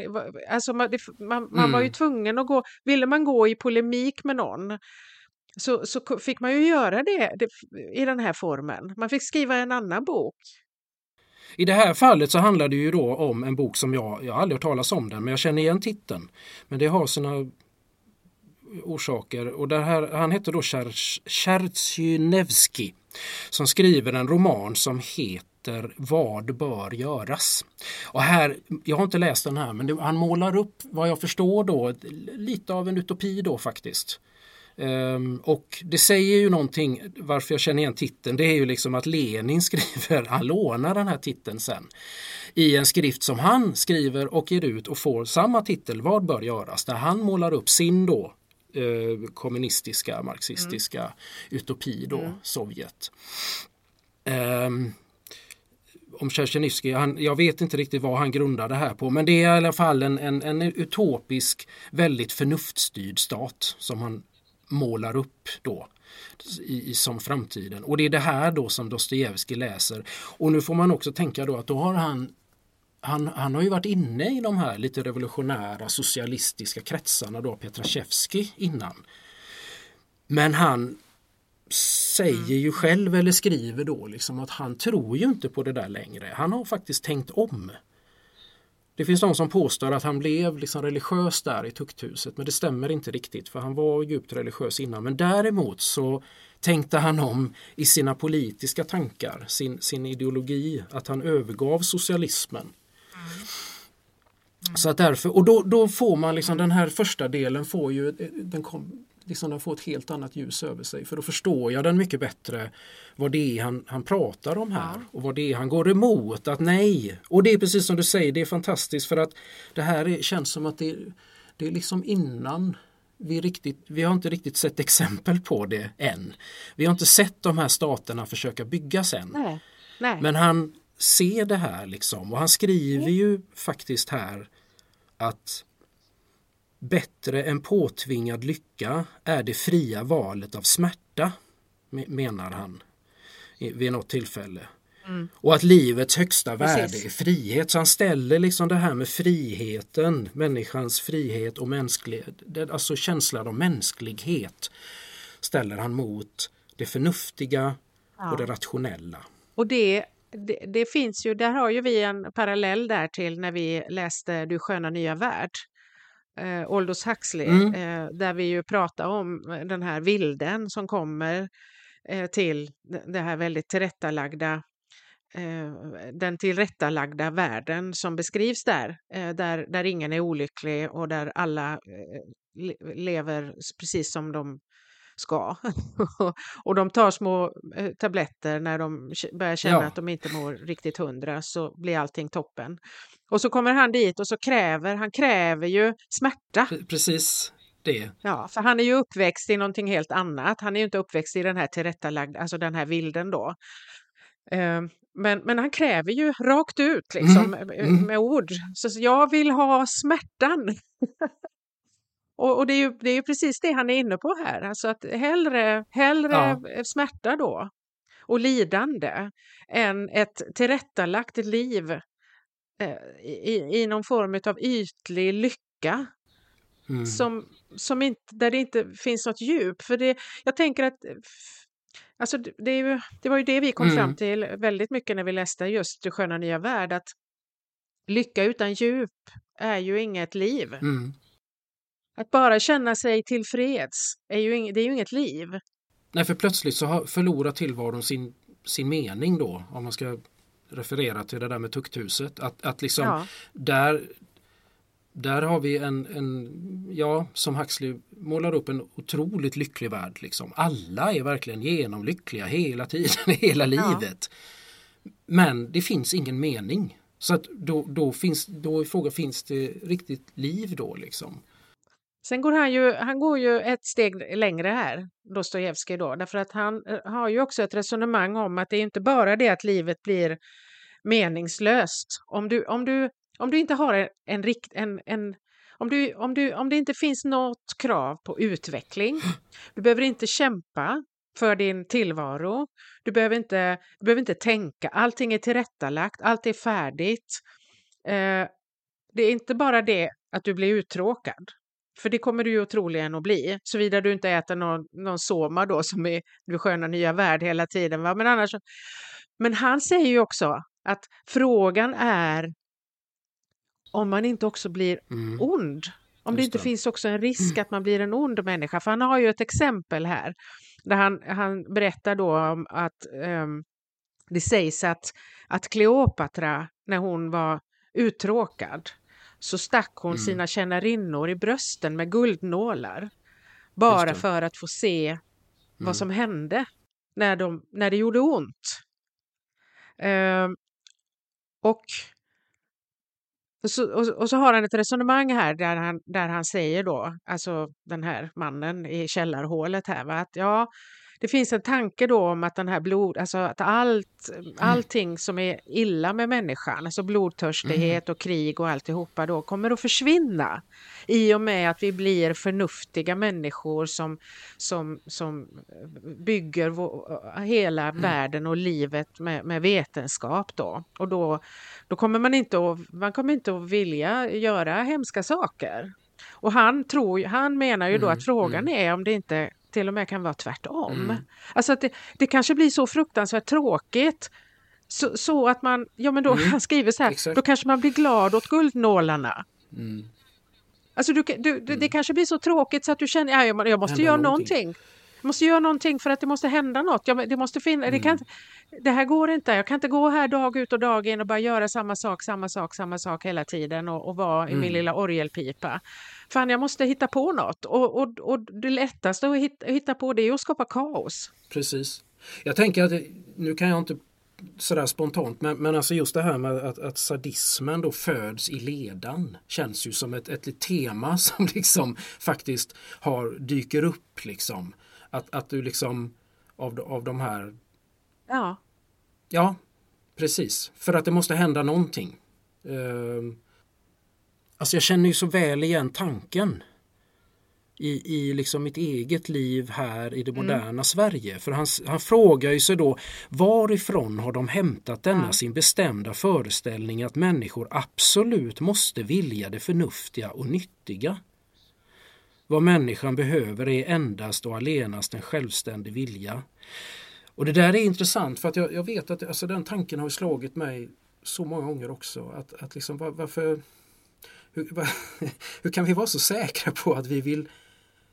alltså man, det, man, man mm. var ju mm. tvungen att gå, ville man gå i polemik med någon så, så fick man ju göra det, det i den här formen. Man fick skriva en annan bok. I det här fallet så handlar det ju då om en bok som jag, jag har aldrig hört talas om den, men jag känner igen titeln. Men det har sina orsaker och det här, han heter då Tjertsjynevskij som skriver en roman som heter Vad bör göras? Och här, jag har inte läst den här men det, han målar upp vad jag förstår då lite av en utopi då faktiskt. Um, och det säger ju någonting, varför jag känner igen titeln, det är ju liksom att Lenin *laughs* skriver, han lånar den här titeln sen i en skrift som han skriver och ger ut och får samma titel, Vad bör göras? Där han målar upp sin då eh, kommunistiska, marxistiska mm. utopi då, mm. Sovjet. Um, om Tjernivskij, jag vet inte riktigt vad han grundar det här på men det är i alla fall en, en, en utopisk, väldigt förnuftsstyrd stat som han målar upp då i, i, som framtiden. Och det är det här då som Dostojevskij läser. Och nu får man också tänka då att då har han han, han har ju varit inne i de här lite revolutionära socialistiska kretsarna då, Petrashevskij innan. Men han säger ju själv eller skriver då liksom att han tror ju inte på det där längre. Han har faktiskt tänkt om. Det finns de som påstår att han blev liksom religiös där i tukthuset men det stämmer inte riktigt för han var djupt religiös innan. Men däremot så tänkte han om i sina politiska tankar, sin, sin ideologi, att han övergav socialismen. Mm. Så att därför, och då, då får man liksom den här första delen får ju, den kom, liksom den får ett helt annat ljus över sig. För då förstår jag den mycket bättre vad det är han, han pratar om här och vad det är han går emot. Att nej, och det är precis som du säger, det är fantastiskt för att det här är, känns som att det, det är liksom innan vi, riktigt, vi har inte riktigt sett exempel på det än. Vi har inte sett de här staterna försöka byggas än. Nej, nej. Men han, se det här liksom. Och han skriver ju faktiskt här att bättre än påtvingad lycka är det fria valet av smärta, menar han vid något tillfälle. Mm. Och att livets högsta Precis. värde är frihet. Så han ställer liksom det här med friheten, människans frihet och mänsklighet, alltså känslan av mänsklighet ställer han mot det förnuftiga ja. och det rationella. Och det, det, det, finns ju, där har ju vi en parallell där till när vi läste Du sköna nya värld. Eh, Aldous Huxley, mm. eh, där vi ju pratar om den här vilden som kommer eh, till det här väldigt tillrättalagda eh, den tillrättalagda världen som beskrivs där, eh, där, där ingen är olycklig och där alla eh, lever precis som de ska. *laughs* och de tar små eh, tabletter när de börjar känna ja. att de inte mår riktigt hundra så blir allting toppen. Och så kommer han dit och så kräver, han kräver ju smärta. Precis det. Ja, för han är ju uppväxt i någonting helt annat. Han är ju inte uppväxt i den här tillrättalagda, alltså den här vilden då. Ehm, men, men han kräver ju rakt ut liksom, mm. mm. med ord. Så jag vill ha smärtan. *laughs* Och, och det, är ju, det är ju precis det han är inne på här, alltså att hellre, hellre ja. smärta då och lidande än ett tillrättalagt liv eh, i, i någon form av ytlig lycka mm. som, som inte, där det inte finns något djup. För det, jag tänker att alltså det, ju, det var ju det vi kom mm. fram till väldigt mycket när vi läste just Du sköna nya värld, att lycka utan djup är ju inget liv. Mm. Att bara känna sig tillfreds, är ju, det är ju inget liv. Nej, för plötsligt så förlorar tillvaron sin, sin mening då, om man ska referera till det där med tukthuset. Att, att liksom ja. där, där har vi en, en, ja, som Huxley målar upp en otroligt lycklig värld. Liksom. Alla är verkligen genomlyckliga hela tiden, *laughs* hela livet. Ja. Men det finns ingen mening. Så att då, då, finns, då är frågan, finns det riktigt liv då liksom? Sen går han ju, han går ju ett steg längre här, Dostojevskij då, därför att han eh, har ju också ett resonemang om att det är inte bara det att livet blir meningslöst. Om du, om du, om du inte har en, en, rikt, en, en om, du, om, du, om det inte finns något krav på utveckling, du behöver inte kämpa för din tillvaro, du behöver inte, du behöver inte tänka, allting är tillrättalagt, allt är färdigt. Eh, det är inte bara det att du blir uttråkad, för det kommer du ju troligen att bli, såvida du inte äter någon, någon soma då som är du sköna nya värld hela tiden. Va? Men, annars, men han säger ju också att frågan är om man inte också blir mm. ond. Om det inte det. finns också en risk att man blir en ond människa. För han har ju ett exempel här där han, han berättar då om att um, det sägs att, att Kleopatra, när hon var uttråkad, så stack hon mm. sina tjänarinnor i brösten med guldnålar. Bara för att få se mm. vad som hände när, de, när det gjorde ont. Och, och, så, och, och, så har han ett resonemang här där han, där han säger då, alltså den här mannen i källarhålet här, va, att ja, det finns en tanke då om att den här blod, alltså att allt, mm. allting som är illa med människan, alltså blodtörstighet mm. och krig och alltihopa då kommer att försvinna i och med att vi blir förnuftiga människor som, som, som bygger vår, hela mm. världen och livet med, med vetenskap då. Och då, då kommer man inte att, man kommer inte att vilja göra hemska saker. Och han, tror, han menar ju då mm, att frågan mm. är om det inte till och med kan vara tvärtom. Mm. Alltså att det, det kanske blir så fruktansvärt tråkigt så, så att man, ja men då, mm. han *laughs* skriver så här, Exakt. då kanske man blir glad åt guldnålarna. Mm. Alltså du, du, det, det kanske blir så tråkigt så att du känner, ja, jag, jag måste göra någonting. någonting. Jag måste göra någonting för att det måste hända något. Jag, det, måste finna, det, kan, mm. det här går inte. Jag kan inte gå här dag ut och dag in och bara göra samma sak, samma sak, samma sak hela tiden och, och vara mm. i min mm. lilla orgelpipa. Fan, jag måste hitta på något och, och, och det lättaste att hitta, hitta på det är att skapa kaos. Precis. Jag tänker att, nu kan jag inte sådär spontant, men, men alltså just det här med att, att sadismen då föds i ledan känns ju som ett, ett tema *laughs* som liksom faktiskt har, dyker upp liksom. Att, att du liksom av, av de här... Ja. Ja, Precis, för att det måste hända någonting. Uh, alltså jag känner ju så väl igen tanken i, i liksom mitt eget liv här i det mm. moderna mm. Sverige. För han, han frågar ju sig då varifrån har de hämtat denna ja. sin bestämda föreställning att människor absolut måste vilja det förnuftiga och nyttiga. Vad människan behöver är endast och allenast en självständig vilja. Och det där är intressant för att jag, jag vet att alltså, den tanken har slagit mig så många gånger också. Att, att liksom, var, varför, hur, var, *laughs* hur kan vi vara så säkra på att vi vill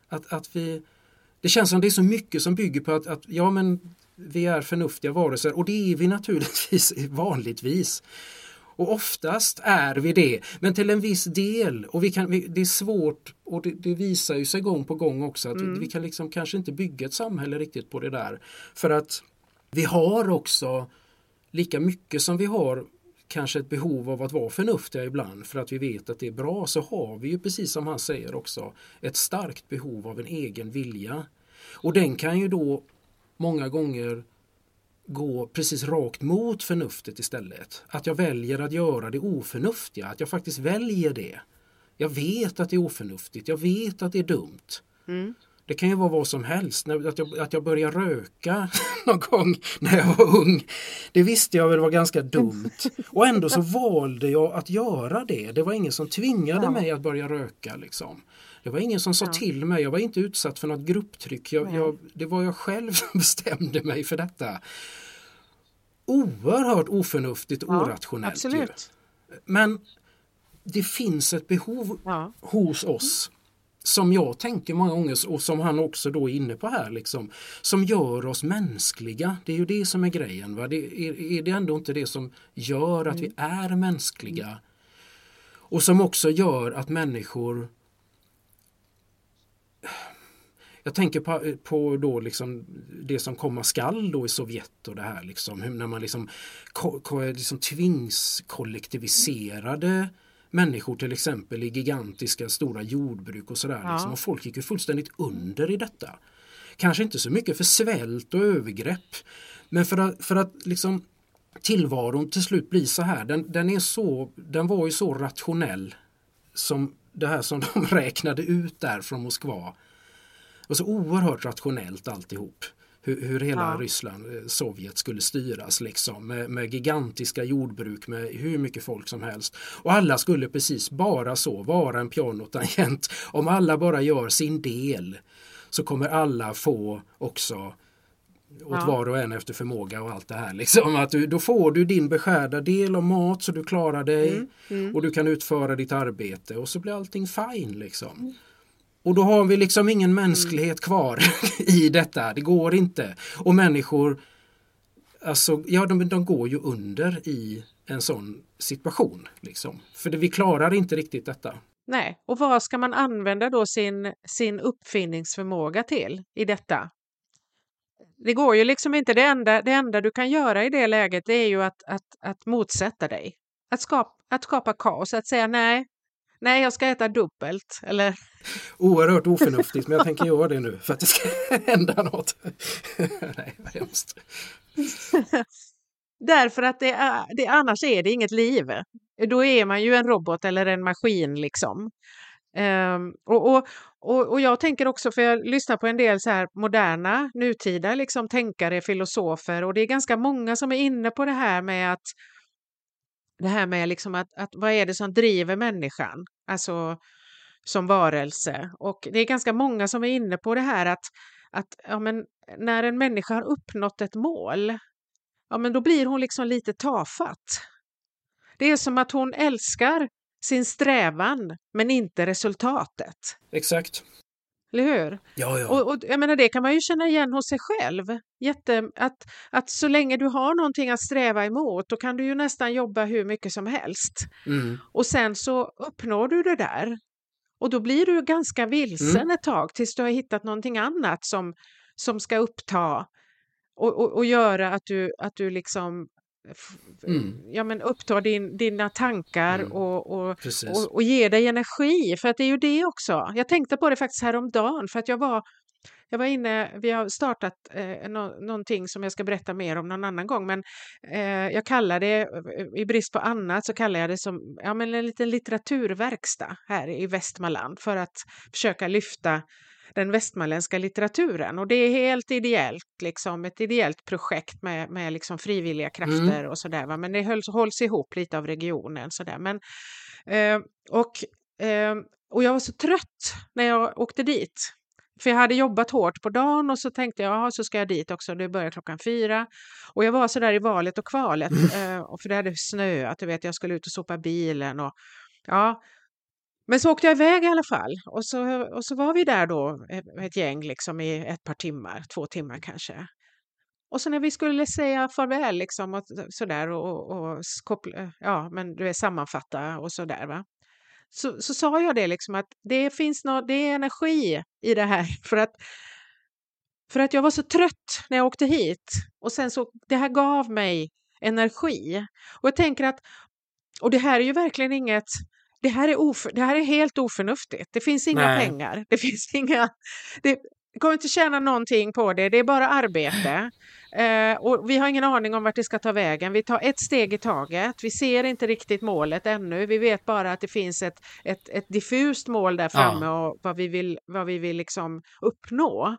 att, att vi, det känns som det är så mycket som bygger på att, att ja men vi är förnuftiga varelser och det är vi naturligtvis *laughs* vanligtvis. Och oftast är vi det, men till en viss del. Och vi kan, vi, det är svårt och det, det, visar ju sig gång på gång också att mm. vi, vi, kan liksom kanske inte bygga ett samhälle riktigt på det där. För att vi har också lika mycket som vi har kanske ett behov av att vara förnuftiga ibland för att vi vet att det är bra så har vi ju precis som han säger också ett starkt behov av en egen vilja. Och den kan ju då många gånger gå precis rakt mot förnuftet istället. Att jag väljer att göra det oförnuftiga, att jag faktiskt väljer det. Jag vet att det är oförnuftigt, jag vet att det är dumt. Mm. Det kan ju vara vad som helst. Att jag, att jag började röka *laughs* någon gång när jag var ung. Det visste jag väl var ganska dumt. Och ändå så valde jag att göra det. Det var ingen som tvingade ja. mig att börja röka. Liksom. Det var ingen som sa ja. till mig. Jag var inte utsatt för något grupptryck. Jag, jag, det var jag själv som *laughs* bestämde mig för detta. Oerhört oförnuftigt och ja, orationellt. Absolut. Men det finns ett behov hos oss som jag tänker många gånger och som han också då är inne på här liksom, som gör oss mänskliga. Det är ju det som är grejen. Va? Det är, är det ändå inte det som gör att vi mm. är mänskliga? Och som också gör att människor jag tänker på, på då liksom det som komma skall då i Sovjet och det här liksom, när man liksom, ko, ko, liksom tvingskollektiviserade människor till exempel i gigantiska stora jordbruk och sådär. Ja. Liksom. Och folk gick ju fullständigt under i detta. Kanske inte så mycket för svält och övergrepp men för att, för att liksom tillvaron till slut blir så här. Den, den, är så, den var ju så rationell som det här som de *laughs* räknade ut där från Moskva. Och så oerhört rationellt alltihop hur, hur hela ja. Ryssland, eh, Sovjet skulle styras liksom med, med, gigantiska jordbruk med hur mycket folk som helst. Och alla skulle precis bara så vara en pianotangent. Om alla bara gör sin del så kommer alla få också åt ja. var och en efter förmåga och allt det här. Liksom. Att du, då får du din beskärda del av mat så du klarar dig mm, mm. och du kan utföra ditt arbete och så blir allting fine. Liksom. Mm. Och då har vi liksom ingen mänsklighet kvar *laughs* i detta. Det går inte. Och människor, alltså, ja de, de går ju under i en sån situation. Liksom. För det, vi klarar inte riktigt detta. Nej, och vad ska man använda då sin, sin uppfinningsförmåga till i detta? Det går ju liksom inte. Det enda, det enda du kan göra i det läget det är ju att, att, att motsätta dig. Att skapa, att skapa kaos, att säga nej, nej jag ska äta dubbelt. Eller... Oerhört oförnuftigt men jag tänker *laughs* göra det nu för att det ska *laughs* hända något. *laughs* nej, vad hemskt. Därför att det är, det, annars är det inget liv. Då är man ju en robot eller en maskin liksom. Um, och, och, och, och, jag tänker också, för jag lyssnar på en del så här moderna, nutida liksom, tänkare, filosofer och det är ganska många som är inne på det här med att det här med liksom att, att vad är det som driver människan, alltså som varelse. Och det är ganska många som är inne på det här att, att ja, men, när en människa har uppnått ett mål, ja, men då blir hon liksom lite tafatt. Det är som att hon älskar sin strävan men inte resultatet. Exakt. Eller hur? Ja, ja. Och, och, jag menar, det kan man ju känna igen hos sig själv. Jätte, att, att så länge du har någonting att sträva emot då kan du ju nästan jobba hur mycket som helst. Mm. Och sen så uppnår du det där. Och då blir du ganska vilsen mm. ett tag tills du har hittat någonting annat som, som ska uppta och, och, och göra att du, att du liksom mm. ja, men upptar din, dina tankar mm. och, och, och, och ger dig energi. För att det är ju det också. Jag tänkte på det faktiskt häromdagen för att jag var jag var inne, vi har startat eh, no, någonting som jag ska berätta mer om någon annan gång, men eh, jag kallar det, eh, i brist på annat, så kallar jag det som ja, men en liten litteraturverkstad här i Västmanland för att försöka lyfta den västmanländska litteraturen. Och det är helt ideellt, liksom, ett ideellt projekt med, med liksom frivilliga krafter mm. och sådär. Men det hålls, hålls ihop lite av regionen. Sådär. Men, eh, och, eh, och jag var så trött när jag åkte dit. För jag hade jobbat hårt på dagen och så tänkte jag, så ska jag dit också, det börjar klockan fyra. Och jag var så där i valet och kvalet, mm. eh, för det hade snöat, du vet, jag skulle ut och sopa bilen och ja, men så åkte jag iväg i alla fall och så, och så var vi där då eh, ett gäng liksom i ett par timmar, två timmar kanske. Och så när vi skulle säga farväl liksom och sådär och, och koppla, eh, ja men du är sammanfatta och sådär va. Så, så sa jag det liksom att det finns något, det är energi i det här *laughs* för att för att jag var så trött när jag åkte hit och sen så det här gav mig energi. Och jag tänker att och det här är ju verkligen inget det här är, of, det här är helt oförnuftigt. Det finns inga Nej. pengar. Det finns *laughs* inga... Det, kommer inte tjäna någonting på det, det är bara arbete. Eh, och vi har ingen aning om vart det ska ta vägen. Vi tar ett steg i taget. Vi ser inte riktigt målet ännu. Vi vet bara att det finns ett, ett, ett diffust mål där framme ja. och vad vi vill, vad vi vill liksom uppnå.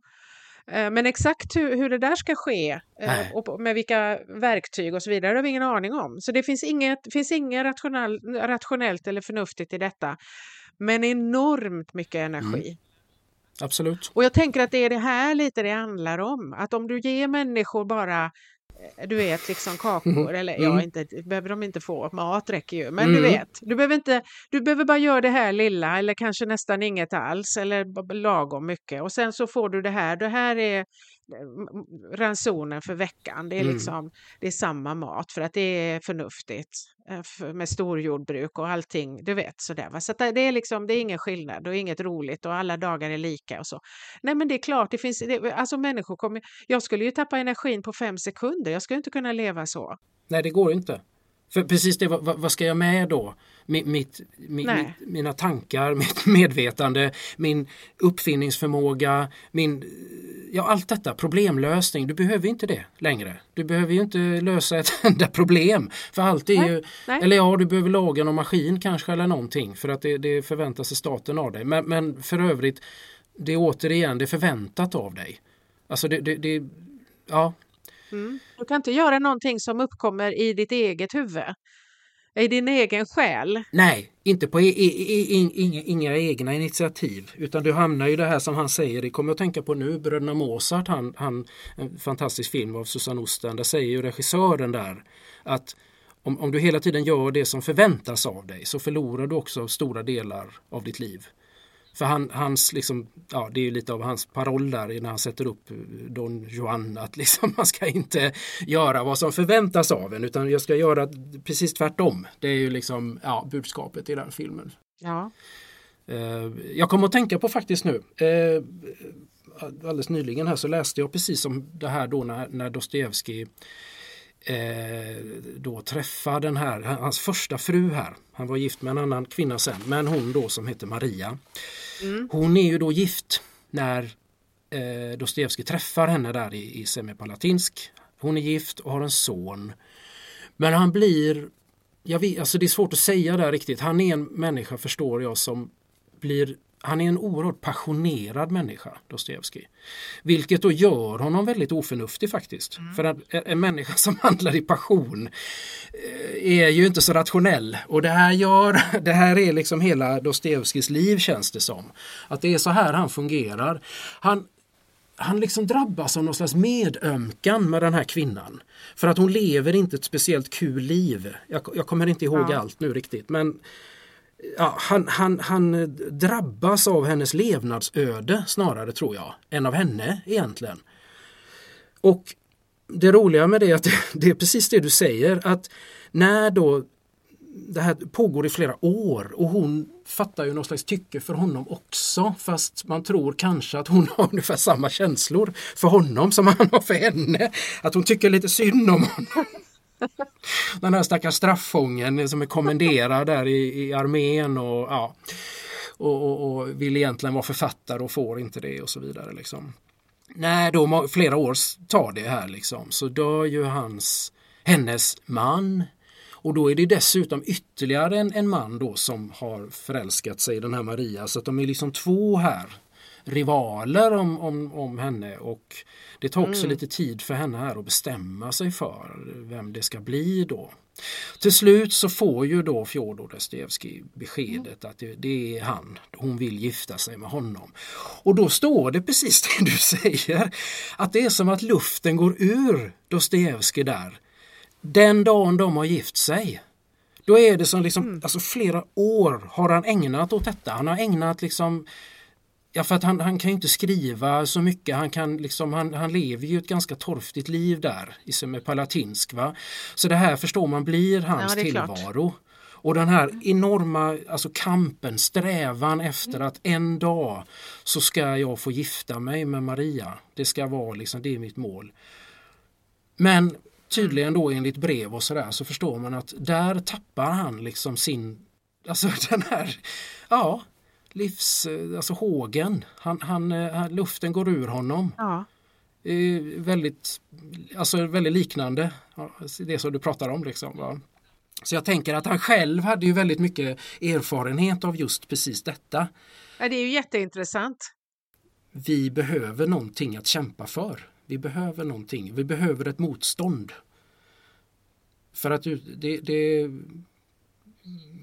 Eh, men exakt hur, hur det där ska ske eh, och med vilka verktyg och så vidare har vi ingen aning om. Så det finns inget, finns inget rationell, rationellt eller förnuftigt i detta. Men enormt mycket energi. Mm. Absolut. Och jag tänker att det är det här lite det handlar om. Att om du ger människor bara du vet, liksom kakor, mm. eller ja, mm. inte, behöver de inte få, mat räcker ju, men mm. du vet, du behöver, inte, du behöver bara göra det här lilla eller kanske nästan inget alls eller lagom mycket och sen så får du det här, det här är ransonen för veckan. Det är, mm. liksom, det är samma mat för att det är förnuftigt eh, med storjordbruk och allting. Du vet sådär. Va? Så det är liksom, det är ingen skillnad och inget roligt och alla dagar är lika och så. Nej, men det är klart, det finns, det, alltså människor kommer. Jag skulle ju tappa energin på fem sekunder. Jag skulle inte kunna leva så. Nej, det går inte. För precis det, vad, vad ska jag med då? Mitt, mitt, mitt, mina tankar, *laughs* mitt medvetande, min uppfinningsförmåga, min, ja allt detta, problemlösning. Du behöver inte det längre. Du behöver ju inte lösa ett *laughs* enda problem. För allt är nej, ju, nej. eller ja du behöver laga någon maskin kanske eller någonting för att det, det förväntar sig staten av dig. Men, men för övrigt, det är återigen det är förväntat av dig. Alltså det, det, det ja, Mm. Du kan inte göra någonting som uppkommer i ditt eget huvud. I din egen själ. Nej, inte på e e e inga, inga egna initiativ utan du hamnar i det här som han säger, det kommer jag att tänka på nu, Bröderna Mozart, han, han, en fantastisk film av Susanne Osten, där säger ju regissören där att om, om du hela tiden gör det som förväntas av dig så förlorar du också stora delar av ditt liv. För han, hans, liksom, ja, det är lite av hans paroll där när han sätter upp eh, Don Juan att liksom, *laughs* man ska inte göra vad som förväntas av en utan jag ska göra precis tvärtom. Det är ju liksom ja, budskapet i den filmen. Ja. Eh, jag kommer att tänka på faktiskt nu eh, alldeles nyligen här så läste jag precis om det här då när, när Dostojevskij eh, då träffa den här, hans första fru här. Han var gift med en annan kvinna sen, men hon då som heter Maria. Mm. Hon är ju då gift när eh, Dostojevskij träffar henne där i, i Semipalatinsk. Hon är gift och har en son. Men han blir, jag vet, alltså det är svårt att säga där riktigt, han är en människa förstår jag som blir han är en oerhört passionerad människa, Dostojevskij. Vilket då gör honom väldigt oförnuftig faktiskt. Mm. För en, en människa *laughs* som handlar i passion eh, är ju inte så rationell. Och det här, gör, *laughs* det här är liksom hela Dostojevskijs liv känns det som. Att det är så här han fungerar. Han, han liksom drabbas av någon slags medömkan med den här kvinnan. För att hon lever inte ett speciellt kul liv. Jag, jag kommer inte ihåg ja. allt nu riktigt men ja, han, han, han drabbas av hennes levnadsöde snarare tror jag, än av henne egentligen. Och det roliga med det är att det, *laughs* det är precis det du säger att när då det här pågår i flera år och hon fattar ju någon slags tycke för honom också fast man tror kanske att hon *laughs* har ungefär samma känslor för honom som han har för henne. Att hon tycker lite synd om honom. *laughs* Den här stackars straffången som är kommenderad där i, i armén och ja. och, och, och, vill egentligen vara författare och får inte det och så vidare. Liksom. Nej, då flera år tar det här liksom. Så dör ju hans, hennes man. Och då är det dessutom ytterligare en, en man då som har förälskat sig i den här Maria. Så att de är liksom två här rivaler om, om, om henne och det tar också mm. lite tid för henne här att bestämma sig för vem det ska bli då. Till slut så får ju då Fjodor Dostojevskij beskedet mm. att det, det, är han, hon vill gifta sig med honom. Och då står det precis *laughs* det du säger, att det är som att luften går ur Dostojevskij där. Den dagen de har gift sig. Då är det som liksom, mm. alltså flera år har han ägnat åt detta. Han har ägnat liksom Ja, för att han, han kan ju inte skriva så mycket. Han, kan liksom, han, han lever ju ett ganska torftigt liv där med Palatinsk. Va? Så det här förstår man blir hans ja, tillvaro. Klart. Och den här enorma alltså kampen, strävan efter att en dag så ska jag få gifta mig med Maria. Det ska vara liksom, det är mitt mål. Men tydligen då enligt brev och sådär så förstår man att där tappar han liksom sin, alltså *laughs* den här, ja, livs, alltså hågen. Han, han, eh, luften går ur honom. Ja. väldigt, alltså väldigt liknande det som du pratar om. Liksom, va? Så jag tänker att han själv hade ju väldigt mycket erfarenhet av just precis detta. Ja, det är ju jätteintressant. Vi behöver någonting att kämpa för. Vi behöver någonting. Vi behöver ett motstånd. För att det, det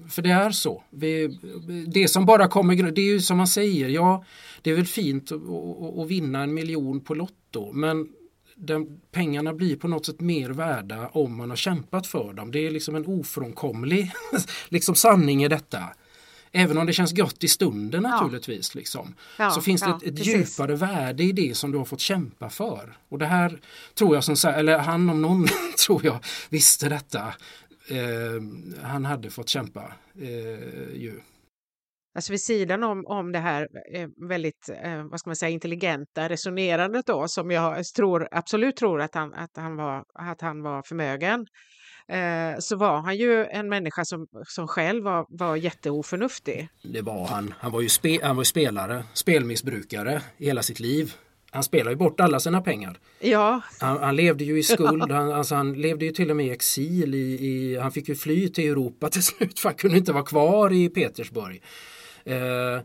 för det är så. Vi, det som bara kommer, det är ju som man säger, ja det är väl fint att vinna en miljon på Lotto men den, pengarna blir på något sätt mer värda om man har kämpat för dem. Det är liksom en ofrånkomlig *laughs* liksom sanning i detta. Även om det känns gott i stunden naturligtvis. Ja. Liksom, ja, så finns det ja, ett, ett djupare värde i det som du har fått kämpa för. Och det här tror jag, som, eller han om någon *laughs* tror jag visste detta eh, han hade fått kämpa. Eh, ju. Alltså vid sidan om, om det här eh, väldigt eh, vad ska man säga, intelligenta resonerandet då som jag tror, absolut tror att han, att han, var, att han var förmögen eh, så var han ju en människa som, som själv var, var jätteoförnuftig. Det var han. Han var ju spe, han var spelare, spelmissbrukare i hela sitt liv han spelar ju bort alla sina pengar. Ja. Han, han levde ju i *laughs* skuld, han, alltså han levde ju till och med i exil. I, i, han fick ju fly till Europa till slut för han kunde inte vara kvar i Petersburg. Eh,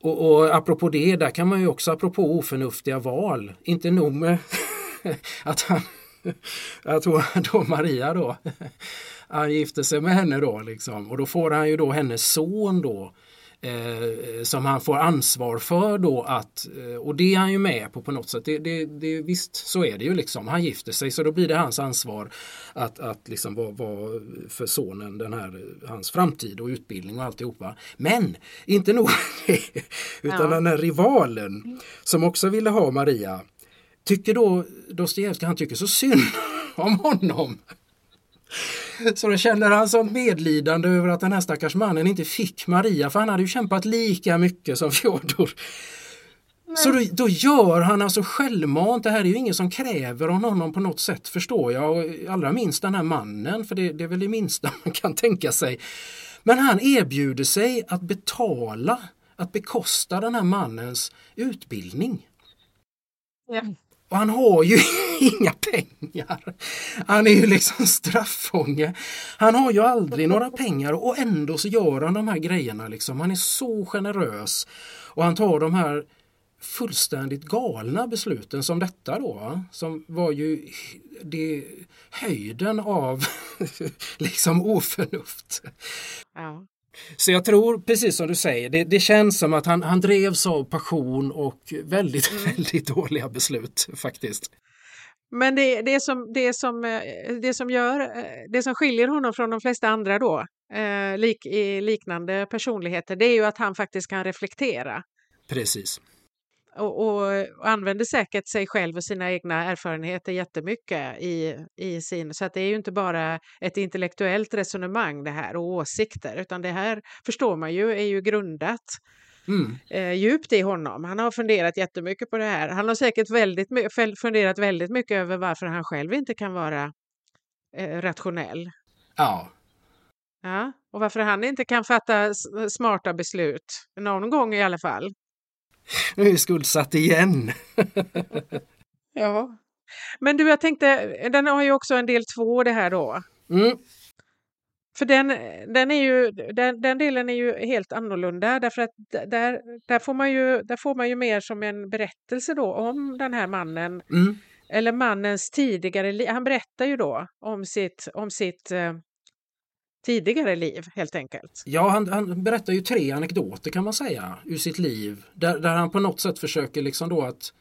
och, och apropå det, där kan man ju också apropå oförnuftiga val, inte nog med *laughs* att han, jag tror då Maria då, *laughs* han gifte sig med henne då liksom och då får han ju då hennes son då eh, som han får ansvar för då att, eh, och det är han ju med på på något sätt. Det, det, det, visst, så är det ju liksom. Han gifter sig så då blir det hans ansvar att, att liksom vara, vara för sonen den här, hans framtid och utbildning och alltihopa. Men inte nog *laughs* utan ja. den här rivalen som också ville ha Maria tycker då Dostojevskij, han tycker så synd *laughs* om honom *laughs* så då känner han sånt medlidande över att den här stackars mannen inte fick Maria för han hade ju kämpat lika mycket som *laughs* Fjodor. Så då, då, gör han alltså självmant, det här är ju ingen som kräver av honom på något sätt förstår jag. Och allra minst den här mannen, för det, det är väl det minsta *laughs* man kan tänka sig. Men han erbjuder sig att betala, att bekosta den här mannens utbildning. Ja. Och han har ju *laughs* inga pengar. Han är ju liksom straffånge. Han har ju aldrig några pengar och ändå så gör han de här grejerna. Liksom. Han är så generös. Och han tar de här fullständigt galna besluten som detta då. Som var ju det, höjden av *laughs* liksom oförnuft. Ja. Så jag tror, precis som du säger, det, det känns som att han, han drevs av passion och väldigt, mm. *laughs* väldigt dåliga beslut faktiskt. Men det, det, som, det, som, eh, det, som gör, eh, det som skiljer honom från de flesta andra då, eh, lik, i liknande personligheter, det är ju att han faktiskt kan reflektera. Precis och, och, använder säkert sig själv och sina egna erfarenheter jättemycket i, i sin... Så att det är ju inte bara ett intellektuellt resonemang det här och åsikter utan det här förstår man ju är ju grundat mm. eh, djupt i honom. Han har funderat jättemycket på det här. Han har säkert väldigt, funderat väldigt mycket över varför han själv inte kan vara eh, rationell. Ja. Ja. Och varför han inte kan fatta smarta beslut, någon gång i alla fall. Nu är skuldsatt igen. *laughs* ja. Men du, jag tänkte, den har ju också en del två det här då. Mm. För den, den, är ju, den, den delen är ju helt annorlunda därför att där, där, får man ju, där får man ju mer som en berättelse då om den här mannen. Mm. Eller mannens tidigare liv. Han berättar ju då om sitt, om sitt eh, tidigare liv helt enkelt. Ja, han, han, berättar ju tre anekdoter kan man säga ur sitt liv. Där, där han på något sätt försöker liksom då att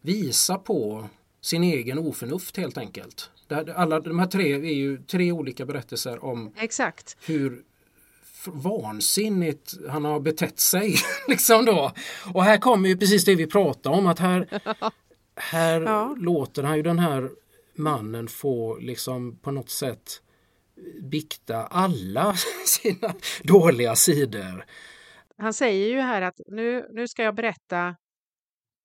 visa på sin egen oförnuft helt enkelt. Alla de här tre är ju tre olika berättelser om Exakt. hur vansinnigt han har betett sig. *laughs* liksom då. Och här kommer ju precis det vi pratade om att här, *laughs* här ja. låter han ju den här mannen få liksom på något sätt bikta alla *laughs* sina dåliga sidor. Han säger ju här att nu, nu ska jag berätta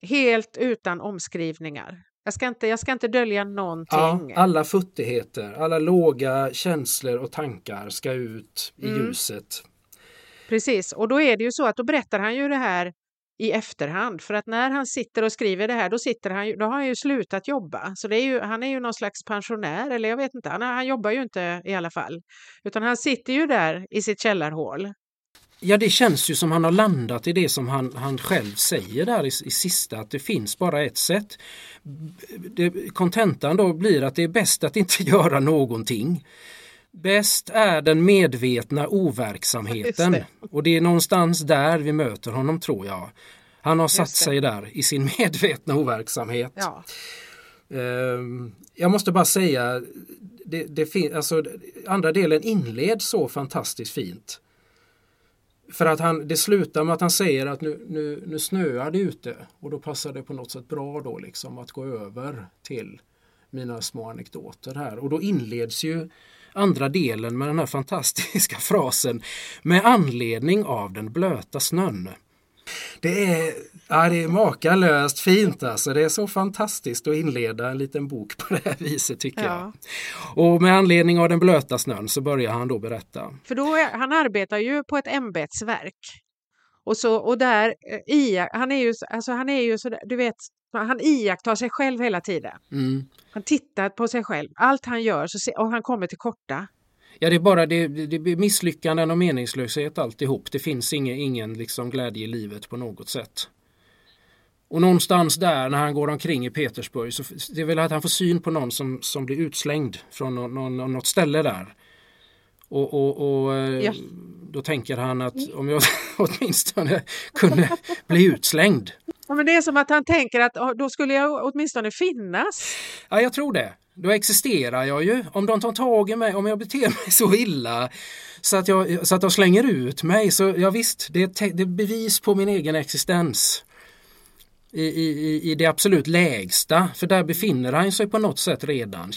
helt utan omskrivningar. Jag ska inte, jag ska inte dölja någonting. Ja, alla futtigheter, alla låga känslor och tankar ska ut i mm. ljuset. Precis, och då är det ju så att då berättar han ju det här i efterhand. För att när han sitter och skriver det här, då, sitter han, då har han ju slutat jobba. Så det är ju, han är ju någon slags pensionär, eller jag vet inte, han, han jobbar ju inte i alla fall. Utan han sitter ju där i sitt källarhål Ja det känns ju som han har landat i det som han, han själv säger där i, i sista att det finns bara ett sätt. Kontentan då blir att det är bäst att inte *laughs* göra någonting. Bäst är den medvetna overksamheten *laughs* det. och det är någonstans där vi möter honom tror jag. Han har satt sig där i sin *laughs* medvetna overksamhet. Ja. Ehm, jag måste bara säga, det, det alltså, andra delen inleds så fantastiskt fint. För att han, det slutar med att han säger att nu, nu, nu snöar det ute och då passar det på något sätt bra då liksom att gå över till mina små anekdoter här. Och då inleds ju andra delen med den här fantastiska *laughs* frasen med anledning av den blöta snön. Det är, ja, det är makalöst fint alltså. Det är så fantastiskt att inleda en liten bok på *laughs* det här viset tycker ja. jag. Och med anledning av den blöta snön så börjar han då berätta. För då är, han arbetar ju på ett ämbetsverk. Och, så, och där, eh, i, han är ju, alltså han är ju så du vet, han iakttar sig själv hela tiden. Mm. Han tittar på sig själv. Allt han gör så, och han kommer till korta. Ja, det är bara det, det blir misslyckanden och meningslöshet alltihop. Det finns ingen, ingen liksom glädje i livet på något sätt. Och någonstans där när han går omkring i Petersburg så det är väl att han får syn på någon som, som blir utslängd från någon, någon, något ställe där. Och, och, och eh, ja. då tänker han att om jag *laughs* åtminstone kunde bli utslängd. Ja, men det är som att han tänker att då skulle jag åtminstone finnas. Ja, jag tror det då existerar jag ju. Om de tar tag i mig, om jag beter *laughs* mig så illa så att, jag, så att de slänger ut mig, så ja visst, det är, det är bevis på min egen existens. I, i, i det absolut lägsta, för där befinner han sig på något sätt redan.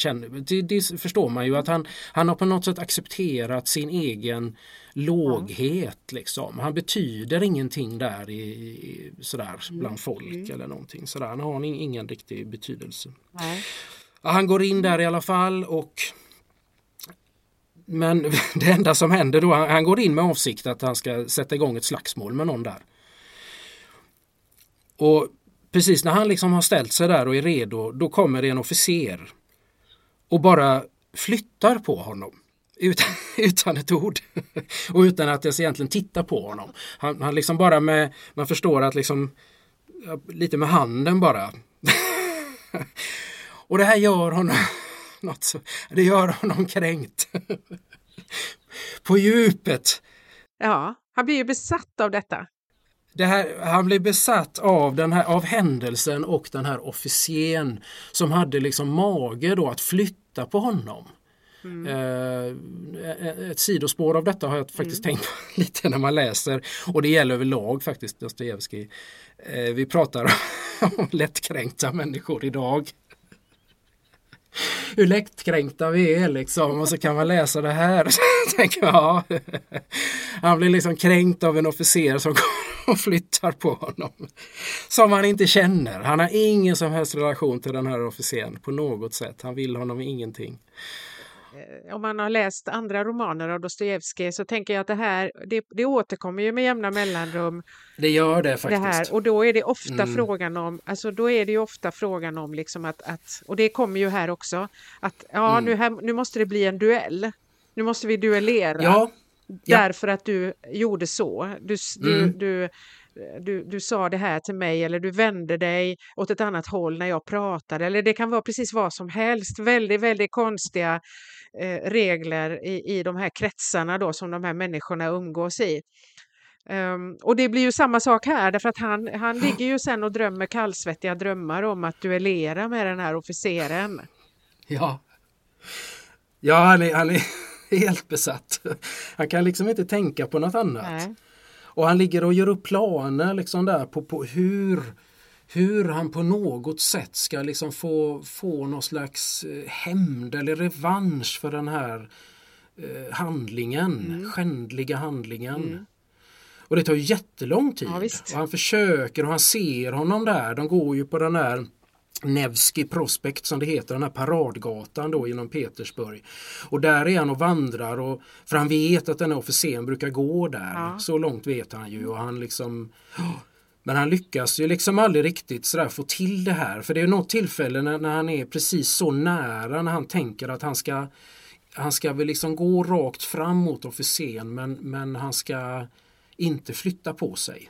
Det, det förstår man ju att han, han har på något sätt accepterat sin egen låghet. Liksom. Han betyder ingenting där i, i sådär bland mm. folk mm. eller någonting sådär. Han har ingen riktig betydelse. Nej. Han går in där i alla fall och men *laughs* det enda som händer då, han går in med avsikt att han ska sätta igång ett slagsmål med någon där. Och precis när han liksom har ställt sig där och är redo, då kommer det en officer och bara flyttar på honom. Utan, *laughs* utan ett ord. och utan att ens egentligen titta på honom. Han, han liksom bara med, man förstår att liksom lite med handen bara *laughs* och det här gör honom *laughs* något så, det gör honom kränkt. På djupet. Ja, han blir ju besatt av detta. Här, han blir besatt av, den här, av händelsen och den här officeren som hade liksom mage då att flytta på honom. Mm. Eh, ett sidospår av detta har jag faktiskt mm. tänkt på *laughs* lite när man läser och det gäller överlag faktiskt Dostojevskij. Eh, vi pratar *laughs* om lättkränkta människor idag hur lättkränkta vi är liksom och så kan man läsa det här. *laughs* Så tänker ja. Han blir liksom kränkt av en officer som kommer och flyttar på honom. Som han inte känner. Han har ingen som helst relation till den här officeren på något sätt. Han vill honom ingenting om man har läst andra romaner av Dostojevskij så tänker jag att det här det, det återkommer ju med jämna mellanrum. Det gör det faktiskt. Det här, och då är det ofta mm. frågan om, alltså då är det ju ofta frågan om liksom att, att och det kommer ju här också, att ja mm. nu, här, nu måste det bli en duell. Nu måste vi duellera. Ja. Därför att du gjorde så. Du, du, mm. du du, du sa det här till mig eller du vände dig åt ett annat håll när jag pratade. Eller det kan vara precis vad som helst. Väldigt, väldigt konstiga eh, regler i, i de här kretsarna då som de här människorna umgås i. Um, och det blir ju samma sak här därför att han, han ligger ju sen och drömmer kallsvettiga drömmar om att duellera med den här officeren. Ja, ja han, är, han är *laughs* helt besatt. Han kan liksom inte tänka på något annat. Nej. Och han ligger och gör upp planer liksom där på, på hur, hur han på något sätt ska liksom få, få någon slags eh, hämnd eller revansch för den här eh, handlingen, mm. skändliga handlingen. Mm. Och det tar jättelång tid. Ja, han försöker och han ser honom där. De går ju på den här Nevski Prospekt som det heter, den här paradgatan då genom Petersburg. Och där är han och vandrar och för han vet att den här officeren brukar gå där. Ja. Så långt vet han ju och han liksom men han lyckas ju liksom aldrig riktigt sådär få till det här. För det är något tillfälle när, när han är precis så nära när han tänker att han ska han ska väl liksom gå rakt fram mot officeren men, men han ska inte flytta på sig.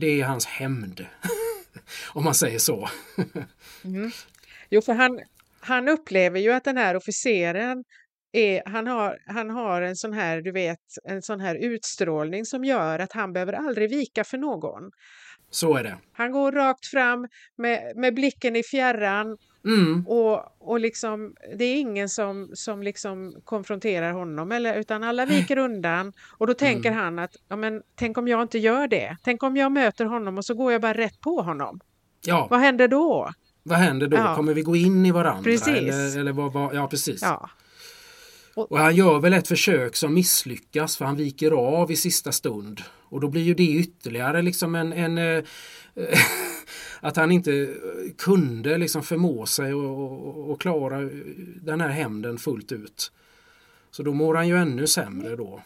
Det är hans hämnd. *laughs* Om man säger så. mm. Jo, för han, han upplever ju att den här officeren är, han, har, han har en sån här, du vet, en sån här utstrålning som gör att han behöver aldrig vika för någon. Så är det. Han går rakt fram med, med blicken i fjärran mm. och, och liksom, det är ingen som, som liksom konfronterar honom eller, utan alla viker undan och då tänker mm. han att ja, men, tänk om jag inte gör det. Tänk om jag möter honom och så går jag bara rätt på honom. Ja. Vad händer då? Vad händer då? Ja. Kommer vi gå in i varandra? Precis. Eller, eller vad, vad, ja, precis. Ja. Och han gör väl ett försök som misslyckas för han viker av i sista stund. Och då blir ju det ytterligare liksom en, en eh, *laughs* att han inte eh, kunde liksom förmå sig och, klara den här hämnden fullt ut. Så då mår han ju ännu sämre då.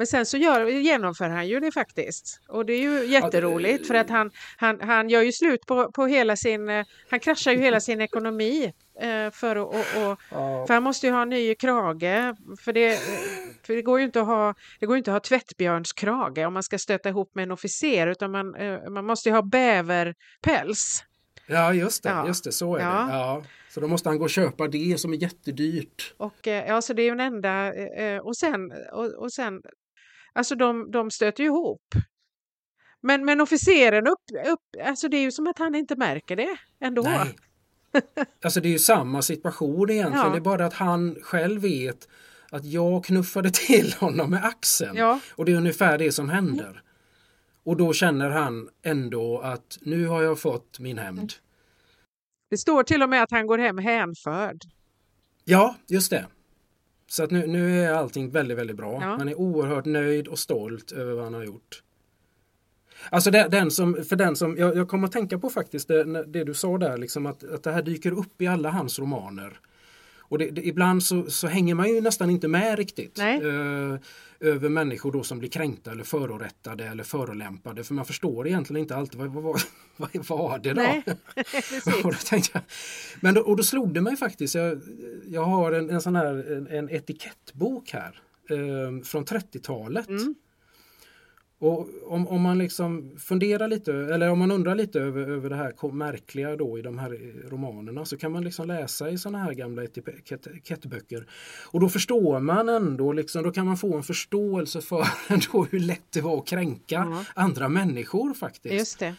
Men sen så gör, genomför han ju det faktiskt. Och det är ju jätteroligt för att han, han, han gör ju slut på, på hela sin... Eh, han kraschar ju hela *laughs* sin ekonomi. Eh, för, och, och, för han måste ju ha en ny krage. För det, för det går ju inte att ha, det går inte att ha tvättbjörnskrage om man ska stöta ihop med en officer utan man, eh, man måste ju ha bäverpäls. Ja just det, ja. just det, så är ja. det. Ja. Så då måste han gå och köpa det som är jättedyrt. Och, ja, så det är ju en enda... Och sen, och, och sen Alltså de, de stöter ihop. Men, men officeren upp, upp, alltså det är ju som att han inte märker det ändå. Nej. *laughs* Alltså det är ju samma situation egentligen, ja. det är bara att han själv vet att jag knuffade till *laughs* honom med axeln. Ja. Och det är ungefär det som händer. Och då känner han ändå att nu har jag fått min hämnd. Det står till och med att han går hem hänförd. Ja, just det. Så att nu, nu är allting väldigt, väldigt bra. Ja. Han är oerhört nöjd och stolt över vad han har gjort. Alltså det, den som, för den som, jag, jag kommer att tänka på faktiskt det, det du sa där, liksom att, att det här dyker upp i alla hans romaner. Och det, det, ibland så, så, hänger man ju nästan inte med riktigt eh, över människor då som blir kränkta eller förorättade eller förolämpade för man förstår egentligen inte alltid vad, vad, vad, vad var det då? Nej, *laughs* och, då tänkte jag, men då, och då slog det mig faktiskt, jag, jag har en, en sån här en, en etikettbok här eh, från 30-talet. Mm. Och om, om man liksom funderar lite, eller om man undrar lite över, över det här märkliga då i de här romanerna så kan man liksom läsa i sådana här gamla etikettböcker. Och då förstår man ändå, liksom, då kan man få en förståelse *laughs* för ändå hur lätt det var att kränka mm. andra människor faktiskt. Just det.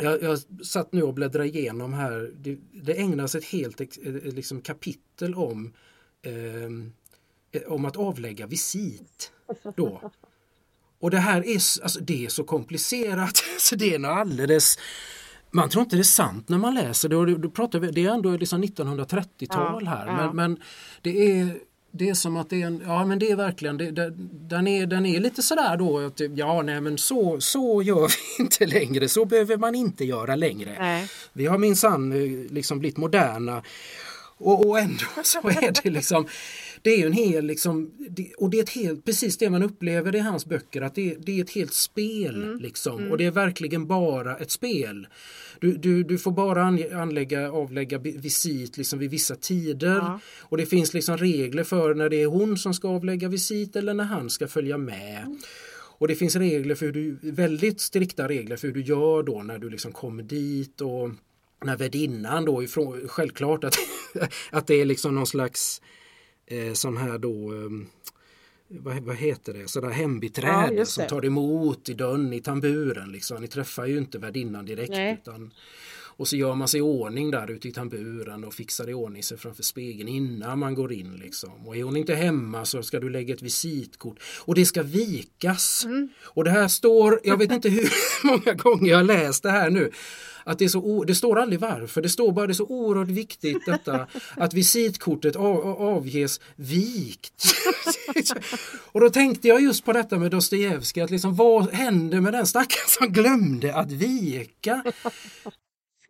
Jag, jag satt nu och bläddrade igenom här, det, det ägnas ett helt liksom, kapitel om, eh, om att avlägga visit. Då. Och det här är, alltså, det är så komplicerat *laughs* så det är nog alldeles man tror inte det är sant när man läser det. Och då pratar vi, det är ändå liksom 1930-tal här. Ja, Men, men, det är det är som att det är en, ja men det är verkligen, det, det, den, är, den är lite sådär då att ja nej men så, så gör vi *laughs* inte längre, så behöver man inte göra längre. Nej. Vi har minsann eh, liksom blivit moderna Och, och ändå *laughs* så är det liksom det är ju en hel liksom, det, och det är ett helt, precis det man upplever i hans böcker att det, det är ett helt spel mm. liksom mm. och det är verkligen bara ett spel. Du, du, du får bara anlägga, avlägga visit liksom vid vissa tider ja. och det finns liksom regler för när det är hon som ska avlägga visit eller när han ska följa med. Mm. Och det finns regler för hur du, väldigt strikta regler för hur du gör då när du liksom kommer dit och när värdinnan då ifrån, självklart att, *laughs* att det är liksom någon slags eh, sån här då eh, vad, vad, heter det, sådär hembiträde ja, som tar emot i dörren i tamburen. Liksom. Ni träffar ju inte värdinnan direkt. Utan, och så gör man sig i ordning där ute i tamburen och fixar i ordning sig framför spegeln innan man går in. Liksom. Och är hon inte hemma så ska du lägga ett visitkort. Och det ska vikas. Mm. Och det här står, jag vet inte hur *laughs* många gånger jag har läst det här nu att det, är så, det står aldrig varför, det står bara det är så oerhört viktigt detta att visitkortet av, avges vikt. *laughs* och då tänkte jag just på detta med Dostojevskij, att liksom, vad händer med den stackaren som glömde att vika?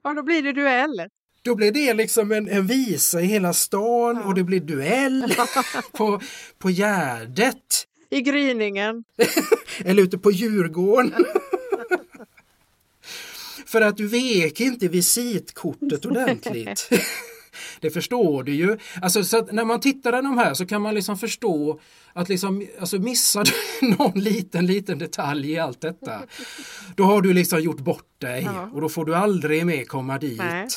Ja, då blir det duell. Då blir det liksom en, en visa i hela stan ja. och det blir duell *laughs* på, på Gärdet. I gryningen. *laughs* Eller ute på Djurgården. *laughs* För att du vek inte visitkortet ordentligt. Det förstår du ju. Alltså, så när man tittar på de här så kan man liksom förstå att liksom, alltså missar du *laughs* någon liten, liten detalj i allt detta, då har du liksom gjort bort dig ja. och då får du aldrig mer komma dit. Nej.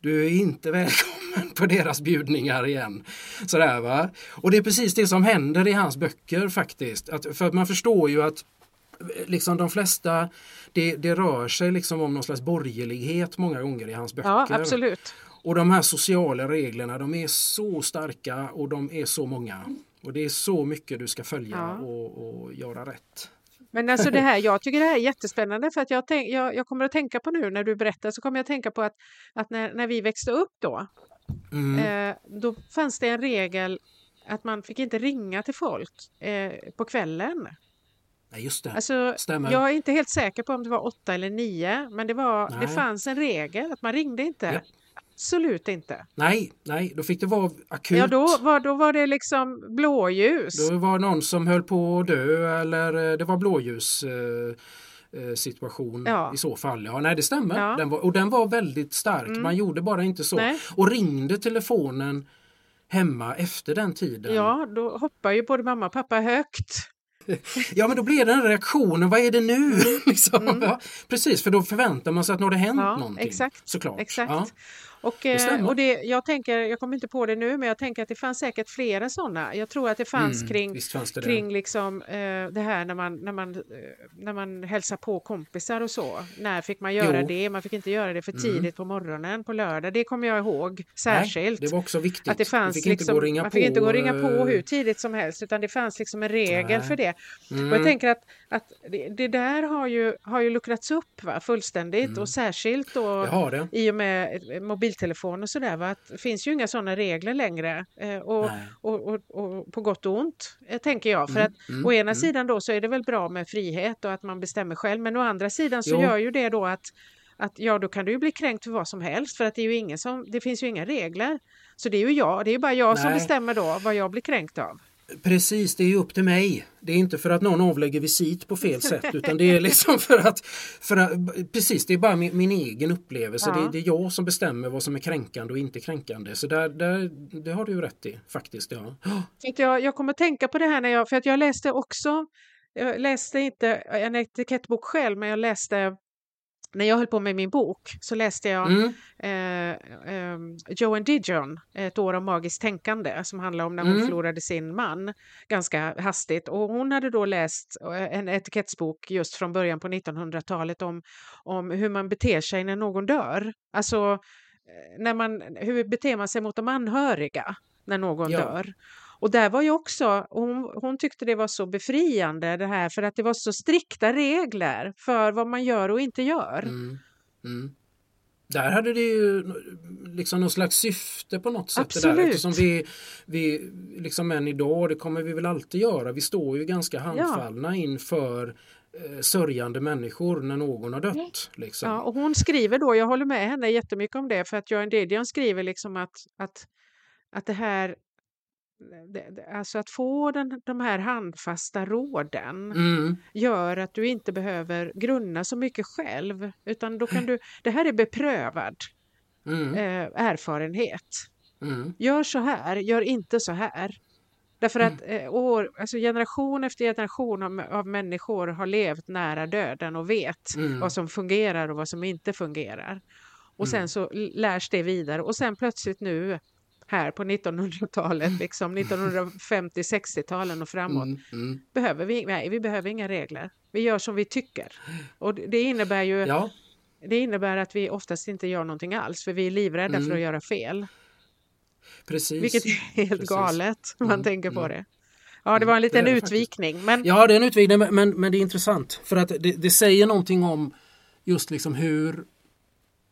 Du är inte välkommen på deras bjudningar igen. Sådär va. Och det är precis det som händer i hans böcker faktiskt. Att, för att man förstår ju att liksom de flesta, det, det rör sig liksom om någon slags borgerlighet många gånger i hans böcker. Ja, absolut. Och de här sociala reglerna de är så starka och de är så många. Och det är så mycket du ska följa ja. och, och göra rätt. Men alltså det här, *laughs* jag tycker det här är jättespännande för att jag, tänk, jag, jag kommer att tänka på nu när du berättar så kommer jag att tänka på att, att när, när vi växte upp då, mm. eh, då fanns det en regel att man fick inte ringa till folk eh, på kvällen. Ja, just det. Alltså, Stämmer. Jag är inte helt säker på om det var åtta eller nio, men det, var, det fanns en regel att man ringde inte. Ja. Absolut inte. Nej, nej, då fick det vara akut. Ja, då var, då var det liksom blåljus. Då var någon som höll på att dö eller eh, det var blåljus. Eh, eh, situation ja. i så fall. Ja, nej det stämmer. Ja. Den var, och den var väldigt stark. Mm. Man gjorde bara inte så. Nej. Och ringde telefonen hemma efter den tiden. Ja, då hoppar ju både mamma och pappa högt. *laughs* Ja men då blir den reaktionen, vad är det nu? Mm. *laughs* liksom. mm. ja, precis, för då förväntar man sig att nu har det hänt ja, någonting. Exakt. Såklart. Exakt. Och, det och det, jag, tänker, jag kommer inte på det nu, men jag tänker att det fanns säkert flera sådana. Jag tror att det fanns mm, kring, fanns det kring liksom, eh, det här när man, när, man, eh, när man hälsar på kompisar och så. När fick man göra jo. det? Man fick inte göra det för mm. tidigt mm. på morgonen på lördag. Det kommer jag ihåg särskilt. Nej, det var också viktigt. Att det fanns fick liksom, inte man fick på, inte gå och ringa på hur tidigt som helst, utan det fanns liksom en regel Nej. för det. Mm. Och jag tänker att, att det, det, där har ju, har ju luckrats upp va, fullständigt och mm. särskilt då i och med mobil mobiltelefon och sådär. Att det finns ju inga sådana regler längre. Eh, och, och, och, och, på gott och ont, eh, tänker jag. För mm, att mm, å ena mm. sidan då så är det väl bra med frihet och att man bestämmer själv. Men å andra sidan så jo. gör ju det då att att ja, då kan du ju bli kränkt för vad som helst för att det är ju ingen som, det finns ju inga regler. Så det är ju jag, det är ju bara jag Nej. som bestämmer då vad jag blir kränkt av. Precis, det är upp till mig. Det är inte för att någon avlägger visit på fel sätt utan det är liksom för att, för att precis, det är bara min, min egen upplevelse. Ja. Det, det, är jag som bestämmer vad som är kränkande och inte kränkande. Så där, där, det har du rätt i faktiskt. Ja. Jag, jag kommer tänka på det här när jag, för att jag läste också, jag läste inte en etikettbok själv men jag läste när jag höll på med min bok så läste jag mm. eh, eh, Joan Dijon, Ett år av magiskt tänkande, som handlar om när hon mm. förlorade sin man ganska hastigt. Och hon hade då läst eh, en etikettsbok just från början på 1900-talet om, om hur man beter sig när någon dör. Alltså, eh, när man, hur beter man sig mot de anhöriga när någon ja. dör? Och där var ju också, hon, hon tyckte det var så befriande det här för att det var så strikta regler för vad man gör och inte gör. Mm. Mm. Där hade det ju liksom någon slags syfte på något sätt. Absolut. Det där, eftersom vi, vi liksom än idag, det kommer vi väl alltid göra, vi står ju ganska handfallna ja. inför eh, sörjande människor när någon har dött. Liksom. Ja, och hon skriver då, jag håller med henne jättemycket om det, för att Joan Didion skriver liksom att, att, att det här alltså att få den, de här handfasta råden Mm, gör att du inte behöver grunna så mycket själv, utan då kan *laughs* du, det här är beprövad mm, eh, erfarenhet. mm, Gör så här, gör inte så här. Därför att eh, år, alltså generation efter generation av, av människor har levt nära döden och vet Mm. vad som fungerar och vad som inte fungerar. Och sen så l- lärs det vidare och sen plötsligt nu här på 1900-talet, liksom 1950-60-talen och framåt, mm, mm. behöver vi, nej, vi behöver inga regler. Vi gör som vi tycker. Och det innebär ju Ja, det innebär att vi oftast inte gör någonting alls för vi är livrädda för Mm. att göra fel. precis. Vilket är helt Precis. galet om man Mm, tänker på mm. det. Ja, det var en liten är det faktiskt. utvikning. Men Ja, det är en utvidgning men, men, men det är intressant för att det, det säger någonting om just liksom hur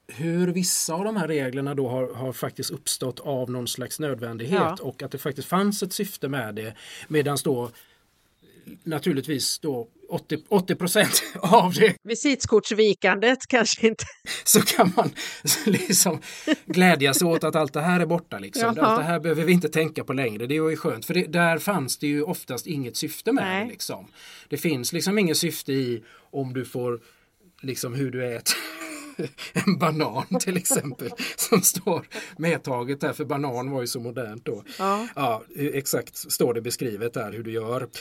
hur vissa av de här reglerna då har, har faktiskt uppstått av någon slags nödvändighet Ja. och att det faktiskt fanns ett syfte med det medan då naturligtvis då 80, 80 *laughs* av det visitkortsvikandet kanske inte. så kan man *laughs* liksom glädjas åt att allt det här är borta. Liksom. Jaha. Allt det här behöver vi inte tänka på längre. Det är ju skönt för det, där fanns det ju oftast inget syfte med Nej. det. Liksom. Det finns liksom inget syfte i om du får liksom hur du äter *laughs* en banan till exempel som står medtaget där för banan var ju så modernt då. Ja. Ja, hur- exakt står det beskrivet där hur du gör. *laughs*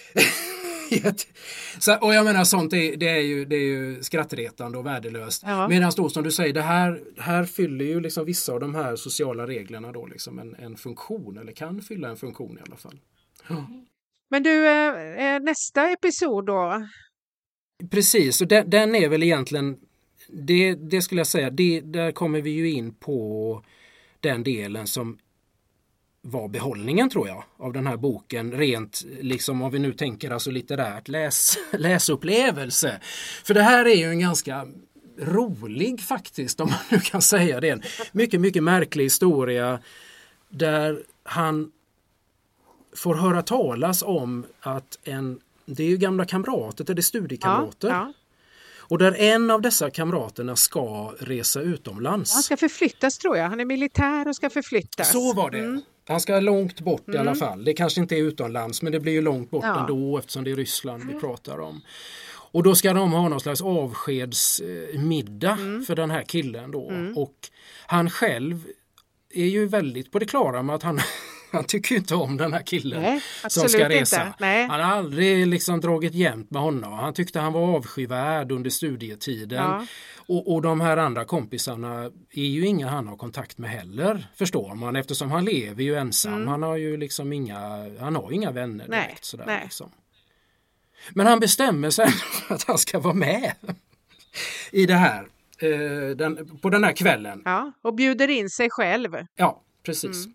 Så, och jag menar sånt är, det, är ju, det är ju skrattretande och värdelöst. Ja. Medan då som du säger, det här, här fyller ju liksom vissa av de här sociala reglerna då liksom en, en funktion eller kan fylla en funktion i alla fall. Men du, eh, eh, nästa episod då? Precis, och den, den är väl egentligen det, det skulle jag säga, det, där kommer vi ju in på den delen som var behållningen tror jag av den här boken rent liksom om vi nu tänker alltså litterärt läs, *laughs* läsupplevelse. För det här är ju en ganska rolig faktiskt om man nu kan säga det. En mycket, mycket märklig historia där han får höra talas om att en, det är ju gamla kamrater, det är studiekamrater. Ja, och där en av dessa kamraterna ska resa utomlands. Han ska förflyttas tror jag. Han är militär och ska förflyttas. Så var det. Mm. Han ska långt bort i alla fall. Det kanske inte är utomlands men det blir ju långt bort Ja. ändå eftersom det är Ryssland vi pratar om. Och då ska de ha någon slags avskedsmiddag Mm. för den här killen då. Och han själv är ju väldigt på det klara med att han, *laughs* *laughs* han tycker inte om den här killen Nej, som ska resa. Han har aldrig liksom dragit jämnt med honom. Han tyckte han var avskyvärd under studietiden. Ja. Och, och de här andra kompisarna är ju inga han har kontakt med heller förstår man eftersom han lever ju ensam. Han har ju liksom inga, han har inga vänner Mm. Nej, direkt. Sådär, nej. Liksom. Men han bestämmer sig *laughs* för att han ska vara med *laughs* i det här. eh, Den, på den här kvällen. Ja, och bjuder in sig själv. Ja, precis.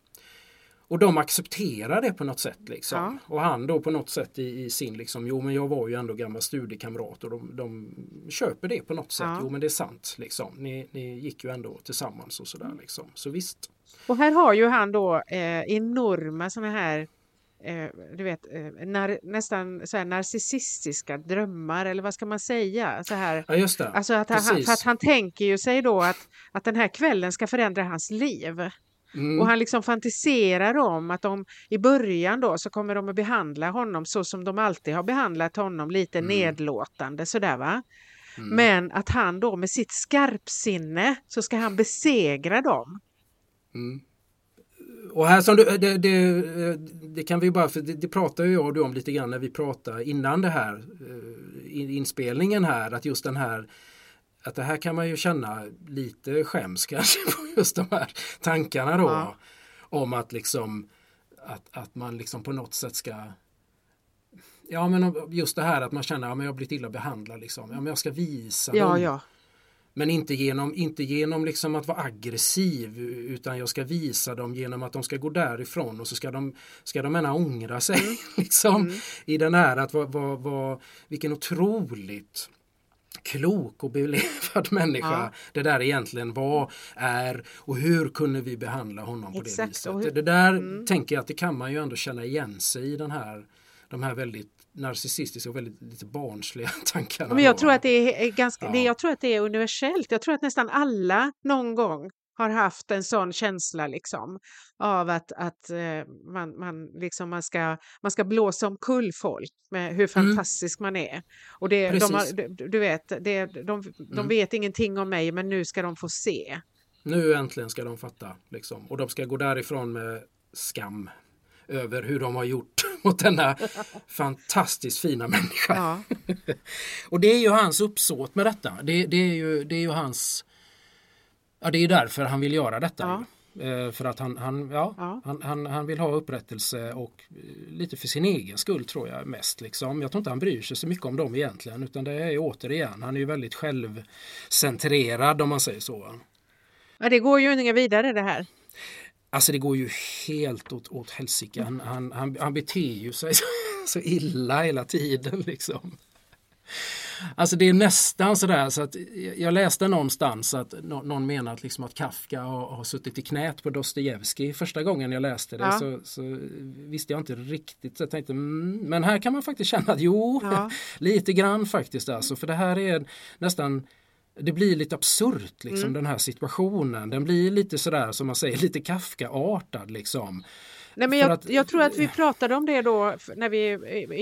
Och de accepterar det på något sätt. Liksom. Ja. Och han då på något sätt i, i sin, liksom, jo men jag var ju ändå gammal studiekamrat och de, de köper det på något sätt. Ja. Jo men det är sant. Liksom. Ni, ni gick ju ändå tillsammans och sådär. Liksom. Så visst. Och här har ju han då eh, enorma såna här eh, du vet, eh, nar, nästan så här narcissistiska drömmar eller vad ska man säga? Så här, Ja just det. alltså att han, Precis. för att han tänker ju sig då att, att den här kvällen ska förändra hans liv. Mm. Och han liksom fantiserar om att de i början då så kommer de att behandla honom så som de alltid har behandlat honom, lite Mm. nedlåtande sådär va. Men att han då med sitt skarpsinne så ska han besegra dem. Och här som du, det, det, det kan vi bara, för det, det pratar ju jag och du om lite grann när vi pratade innan det här eh, in- inspelningen här att just den här att det här kan man ju känna lite skäms *laughs* kanske på just de här tankarna då. Ja. Om att liksom att, att man liksom på något sätt ska Ja men just det här att man känner att ja, men jag har blivit illa behandlad liksom. Ja men jag ska visa Ja, dem. ja. Men inte genom, inte genom liksom att vara aggressiv utan jag ska visa dem genom att de ska gå därifrån och så ska de, ska de ena ångra sig. *laughs* Mm. liksom, I den här att vad, vad, vad, vilken otroligt klok och belevad *laughs* människa Ja. det där egentligen var, är och hur kunde vi behandla honom på Exakt, det viset. hur- Det där tänker jag att det kan man ju ändå känna igen sig i den här, de här väldigt narcissistiska och väldigt lite barnsliga *laughs* tankarna. Men jag då, tror, att det är ganska, det, Ja. jag tror att det är universellt. Jag tror att nästan alla någon gång har haft en sån känsla liksom av att, att eh, man, man, liksom, man, ska, man ska blåsa omkull folk med hur fantastisk man är. Och det, de har, Precis. du, vet, det, de, de Mm. vet ingenting om mig men nu ska de få se. Nu äntligen ska de fatta. Liksom. Och de ska gå därifrån med skam över hur de har gjort *laughs* mot denna fantastiskt fina människa. Ja. *laughs* Och det är ju hans uppsåt med detta. Det, det, är, ju, det är ju hans... Ja, det är därför han vill göra detta. Ja. Eh, För att han, han, ja, Ja. Han, han, han vill ha upprättelse och eh, lite för sin egen skull tror jag mest. Liksom. Jag tror inte han bryr sig så mycket om dem egentligen utan det är återigen, han är ju väldigt självcentrerad om man säger så. ja, det går ju inga vidare det här. Alltså det går ju helt åt, åt helsike. Han, han, han, han beter ju sig så, *laughs* så illa hela tiden liksom. Alltså det är nästan sådär så att jag läste någonstans att nå- någon menar att, liksom att Kafka har, har suttit i knät på Dostojevskij. Första gången jag läste det Ja. så, så visste jag inte riktigt. Så jag tänkte, mm, men här kan man faktiskt känna att jo, Ja. *laughs* lite grann faktiskt alltså. För det här är nästan det blir lite absurt liksom Mm. den här situationen. Den blir lite sådär som man säger lite Kafka-artad liksom. Nej, men jag, att- jag tror att vi pratade om det då när vi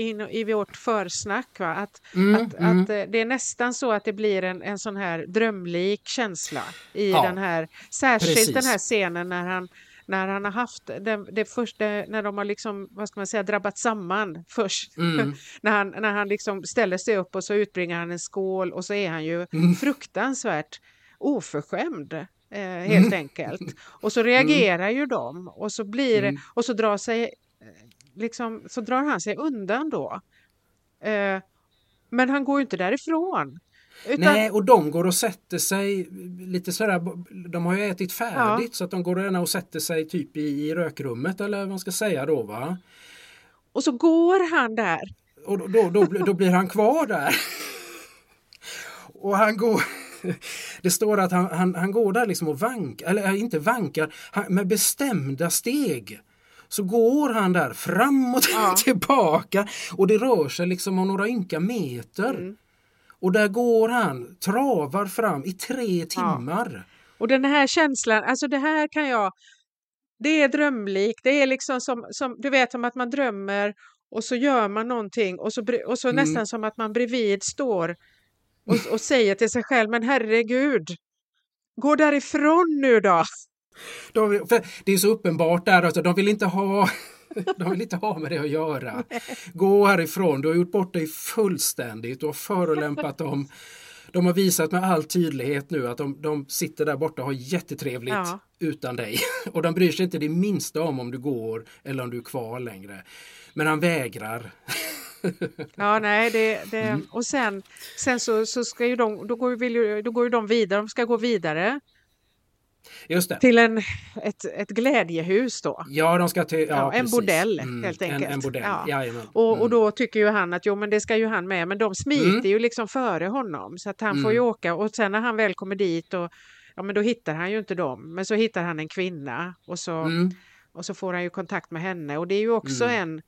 in, i vårt försnack. Va? Att, Mm, att, mm. att eh, det är nästan så att det blir en, en sån här drömlik känsla i Ja, den här, särskilt precis. den här scenen när han när han har haft det, det första, när de har liksom, vad ska man säga, drabbat samman först. Mm. *laughs* när han, när han liksom ställer sig upp och så utbringar han en skål och så är han ju Mm. fruktansvärt oförskämd. Eh, helt enkelt. Och så reagerar ju de och så blir det, Mm. och så drar sig eh, liksom, så drar han sig undan då. Eh, men han går ju inte därifrån. Utan, Nej, och de går och sätter sig lite sådär, de har ju ätit färdigt så att de går gärna och sätter sig typ i, i rökrummet eller vad man ska säga då va. Och så går han där. Och då, då, då, då blir han kvar där. *laughs* Och han går, *laughs* det står att han, han, han går där liksom och vankar, eller äh, inte vankar, han, med bestämda steg. Så går han där fram *laughs* och Ja. tillbaka och det rör sig liksom om några ynka meter. Mm. Och där går han, travar fram i tre timmar. Och den här känslan, alltså det här kan jag, det är drömlikt, det är liksom som, som du vet som att man drömmer och så gör man någonting och så, och så Mm. nästan som att man bredvid står och, och säger till sig själv, men herregud, gå därifrån nu då. *laughs* De, det är så uppenbart där att de vill inte ha *laughs* de vill inte ha med det att göra. *laughs* Gå härifrån, du har gjort bort dig fullständigt, du har förolämpat dem. De har visat med all tydlighet nu att de, de sitter där borta och har jättetrevligt Ja. utan dig. Och de bryr sig inte det minsta om om du går eller om du är kvar längre. Men han vägrar. Ja, nej, det, det, Mm. och sen, sen så, så ska ju de, då går, ju- vill ju, då går ju de vidare, de ska gå vidare Just det. till en, ett, ett glädjehus då. Ja, de ska till... Ja, Ja, en precis. bordell, helt En, enkelt. en bordell, Ja. jajamän. Och, och Mm. då tycker ju han att jo men det ska ju han med men de smiter Mm. ju liksom före honom så att han får ju Mm. åka och sen när han väl kommer dit och ja men då hittar han ju inte dem men så hittar han en kvinna och så, Mm. och så får han ju kontakt med henne och det är ju också Mm. en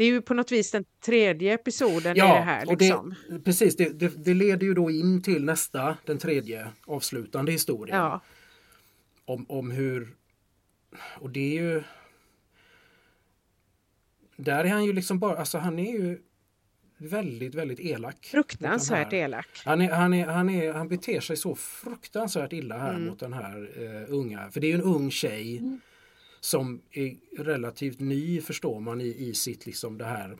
det är ju på något vis den tredje episoden i det här och liksom. det, precis. Det, det, det leder ju då in till nästa, den tredje avslutande historien. Ja, Om, om hur... Och det är ju... Där är han ju liksom bara... Alltså han är ju väldigt, väldigt elak. fruktansvärt elak. Han, är, han, är, han, är, han beter sig så fruktansvärt illa här Mm. mot den här eh, unga. För det är ju en ung tjej som är relativt ny förstår man i, i sitt liksom det här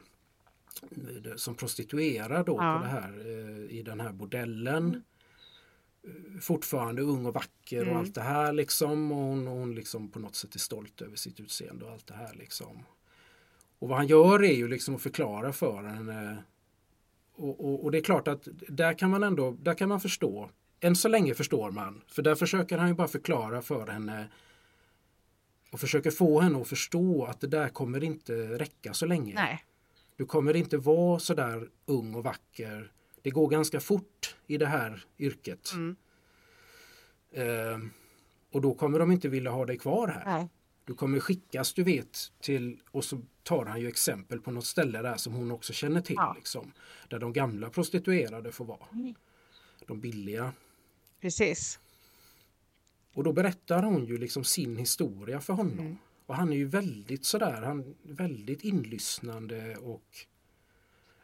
eh, som prostituerad då Ja. på det här, eh, i den här bordellen. Eh, Fortfarande ung och vacker Mm. och allt det här liksom. Och hon, hon liksom på något sätt är stolt över sitt utseende och allt det här liksom. Och vad han gör är ju liksom att förklara för henne. Och, och, och det är klart att där kan man ändå, där kan man förstå. Än så länge förstår man. För där försöker han ju bara förklara för henne och försöker få henne att förstå att det där kommer inte räcka så länge. Nej. Du kommer inte vara så där ung och vacker. Det går ganska fort i det här yrket. Mm. Eh, och då kommer de inte vilja ha dig kvar här. Nej. Du kommer skickas, du vet, till och så tar han ju exempel på något ställe där som hon också känner till. Ja. Liksom, där de gamla prostituerade får vara. Mm. De billiga. Precis. Och då berättar hon ju liksom sin historia för honom. Mm. Och han är ju väldigt sådär, han är väldigt inlyssnande och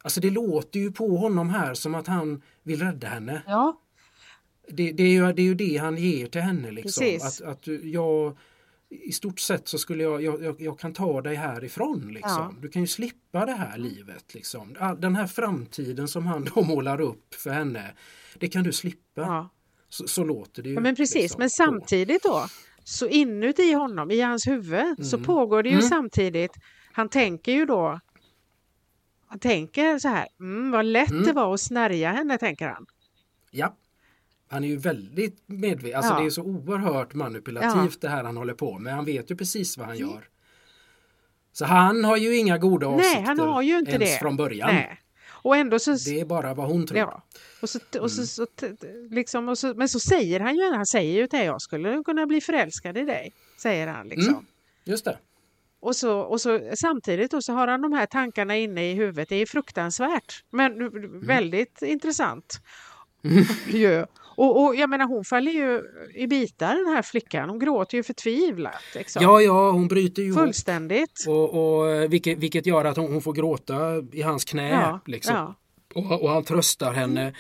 Alltså det låter ju på honom här som att han vill rädda henne. Ja, Det, det, är, ju, det är ju det han ger till henne. Liksom. Precis. Att, att jag, I stort sett så skulle jag, jag, jag, kan ta dig härifrån. Liksom. Ja. Du kan ju slippa det här livet. Liksom. Den här framtiden som han då målar upp för henne. Det kan du slippa. ja. Så, så låter det ju. ja men precis. liksom, Men samtidigt då, så inuti honom, i hans huvud, så Mm. pågår det ju Mm. samtidigt, han tänker ju då, han tänker så här, mm, vad lätt Mm. det var att snärja henne, tänker han. Ja. Han är ju väldigt medveten. Alltså Ja. det är så oerhört manipulativt det här han håller på med. Han vet ju precis vad han Mm. gör. Så han har ju inga goda avsikter Nej, han har ju inte ens det. från början. Nej. Och ändå så... Det är bara vad hon tror. Ja. Och så, och Mm. så, så, t- t- liksom, och så, men så säger han ju, han säger ju till jag skulle kunna bli förälskad i dig, säger han liksom. Mm. Just det. Och, så, och så samtidigt då så har han de här tankarna inne i huvudet. Det är fruktansvärt, men Mm. väldigt intressant. *laughs* ju. Och, och jag menar hon faller ju i bitar den här flickan. Hon gråter ju förtvivlat. Liksom. Ja, ja, hon bryter ju. Fullständigt. Och, och, eh, vilket, vilket gör att hon, hon får gråta i hans knä. Ja, liksom. ja. Och, och han tröstar henne.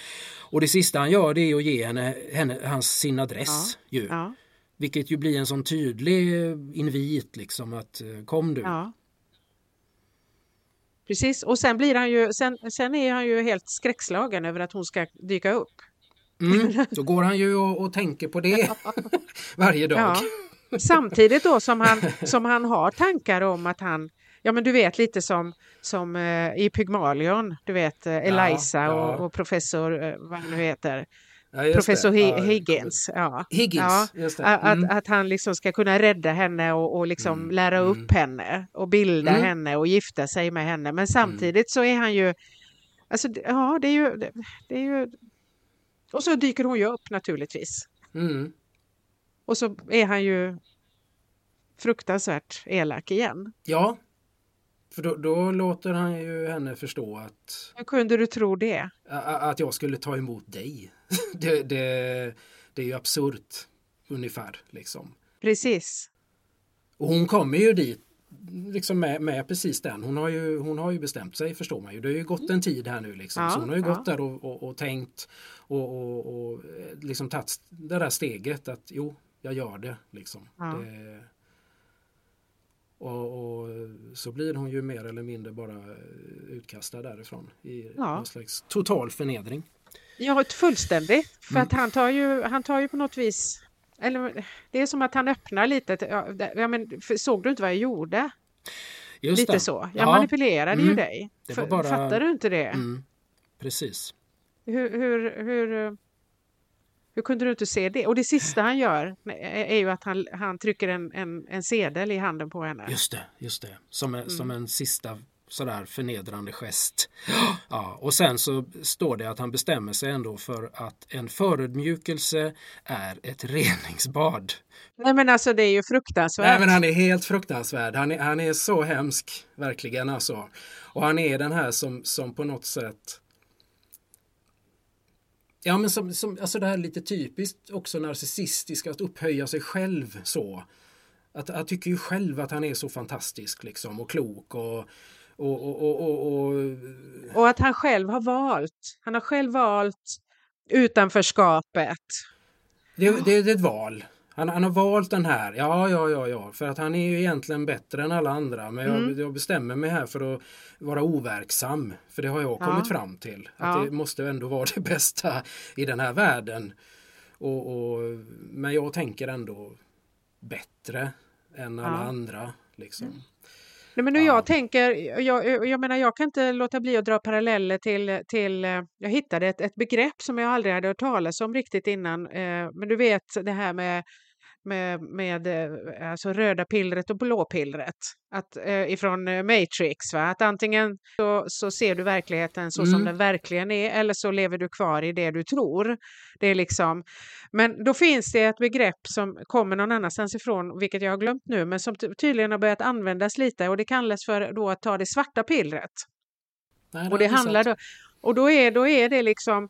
Och det sista han gör det är att ge henne, henne hans, sin adress. Ju. Ja, Vilket ju blir en sån tydlig invit liksom att eh, kom du. ja. Precis, och sen blir han ju, sen, sen är han ju helt skräckslagen över att hon ska dyka upp. Mm, *laughs* då går han ju och, och tänker på det *laughs* varje dag. Ja. Samtidigt då som han, som han har tankar om att han, ja men du vet lite som, som eh, i Pygmalion, du vet eh, Eliza ja. Och, och professor, eh, vad han nu heter, Ja, professor. Hi- Ja, Higgins. Ja. Higgins, Ja, det. Att, Mm. att han liksom ska kunna rädda henne och, och liksom Mm, lära mm. upp henne och bilda Mm. henne och gifta sig med henne. Men samtidigt så är han ju, alltså ja det är ju, det, det är ju, och så dyker hon ju upp naturligtvis. Mm. Och så är han ju fruktansvärt elak igen. Ja, för då, då låter han ju henne förstå att, Hur kunde du tro det? att jag skulle ta emot dig. *laughs* det, det, det är ju absurt ungefär. Liksom. Precis. Och hon kommer ju dit liksom med, med precis den. Hon har, ju, hon har ju bestämt sig förstår man ju. Det har ju gått en tid här nu liksom. Ja, så hon har ju ja. gått där och, och, och tänkt och, och, och eh, liksom tagit det där steget att jo, jag gör det. Liksom. Ja. det och, och så blir hon ju mer eller mindre bara utkastad därifrån i Ja. någon slags total förnedring. Ja, ett fullständigt. För Mm. att han tar, ju, han tar ju på något vis... Eller, det är som att han öppnar lite. Ja, men, såg du inte vad jag gjorde? Just lite det. så. Jag Ja. manipulerade ju Mm. dig. Det bara- Fattar du inte det? Mm, precis. Hur, hur, hur, hur kunde du inte se det? Och det sista han gör är ju att han, han trycker en, en, en sedel i handen på henne. Just det, just det. Som en, som Mm. en sista sådär förnedrande gest. *gasps* Ja, och sen så står det att han bestämmer sig ändå för att en förödmjukelse är ett reningsbad. Nej men alltså det är ju fruktansvärt. Nej men han är helt fruktansvärd. Han är, han är så hemsk, verkligen alltså. Och han är den här som, som på något sätt Ja men som, som, alltså det här är lite typiskt också narcissistiskt att upphöja sig själv så. Att, jag tycker ju själv att han är så fantastisk liksom och klok och, och, och, och, och, och att han själv har valt. Han har själv valt utanförskapet. det, det, det är ett val. Han, han har valt den här, ja, ja, ja, ja, för att han är ju egentligen bättre än alla andra. Men jag, Mm. jag bestämmer mig här för att vara overksam. För det har jag Ja. kommit fram till. Att Ja. det måste ändå vara det bästa i den här världen. Och, och, men jag tänker ändå bättre än alla Ja. Mm. andra. Liksom. Nej, men nu Ja. jag tänker, jag, jag menar jag kan inte låta bli att dra paralleller till, till eh, jag hittade ett, ett begrepp som jag aldrig hade hört talas om riktigt innan. Eh, men du vet det här med med, med eh, alltså röda pillret och blå pillret att, eh, ifrån eh, Matrix. Va? Att antingen så, så ser du verkligheten så mm. som den verkligen är eller så lever du kvar i det du tror. Det är liksom, men då finns det ett begrepp som kommer någon annanstans ifrån, vilket jag har glömt nu, men som tydligen har börjat användas lite och det kallas för då att ta det svarta pillret. Nej, och det handlar då, och då är, då är det liksom,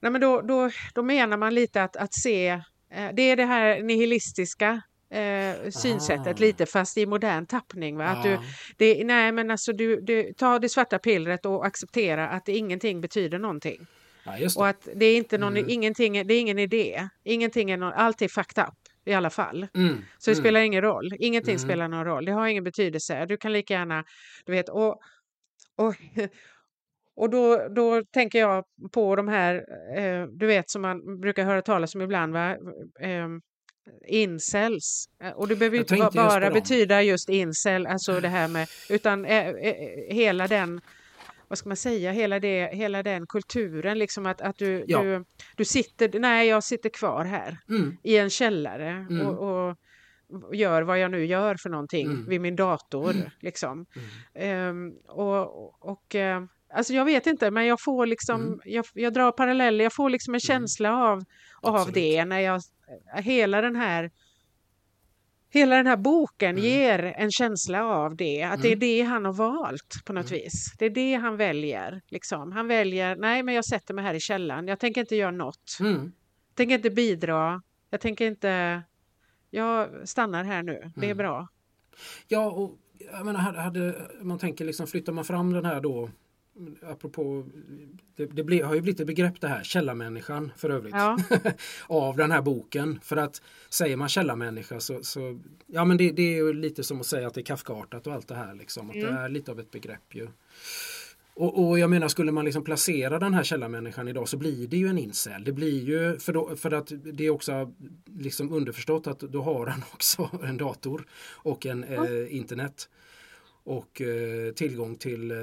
nej men då, då, då menar man lite att, att se, det är det här nihilistiska eh, synsättet ah. lite fast i modern tappning. Va? Ah. Att du, det, nej men alltså du, du tar det svarta pillret och acceptera att ingenting betyder någonting. Ja, och att det är, inte någon, mm. ingenting, det är ingen idé, ingenting är någon, allt är fucked up i alla fall. Mm. Så det mm. spelar ingen roll, ingenting mm. spelar någon roll, det har ingen betydelse. Du kan lika gärna, du vet, och, och, och då, då tänker jag på de här, eh, du vet som man brukar höra talas om ibland, va? Eh, incels. Eh, och det behöver inte bara betyda just incel, alltså det här med, utan eh, eh, hela den vad ska man säga, hela, det, hela den kulturen, liksom att, att du, ja. du, du sitter, nej jag sitter kvar här mm. i en källare mm. och, och, gör vad jag nu gör för någonting mm. vid min dator. Mm. Liksom. Um, och, och uh, Alltså jag vet inte, men jag får liksom, mm. jag, jag, drar paralleller, jag får liksom en mm. känsla av, av det när jag, hela den här Hela den här boken mm. ger en känsla av det, att mm. det är mm. det han har valt på något mm. vis. Det är det han väljer. Liksom. Han väljer, nej men jag sätter mig här i källan, jag tänker inte göra något. Mm. Jag tänker inte bidra, jag tänker inte, jag stannar här nu, det är mm. bra. Ja, och jag menar, hade, man tänker liksom, flyttar man fram den här då apropå, det, det blir, har ju blivit ett begrepp det här, källarmänniskan för övrigt, ja. *laughs* av den här boken. För att säger man källarmänniska så, så ja men det, det, är ju lite som att säga att det är Kafkaartat och allt det här liksom. Att mm. Det är lite av ett begrepp ju. Och, och, jag menar skulle man liksom placera den här källarmänniskan idag så blir det ju en incel. Det blir ju för, då, för att det är också liksom underförstått att då har han *laughs* också en dator och en mm. eh, internet och eh, tillgång till eh,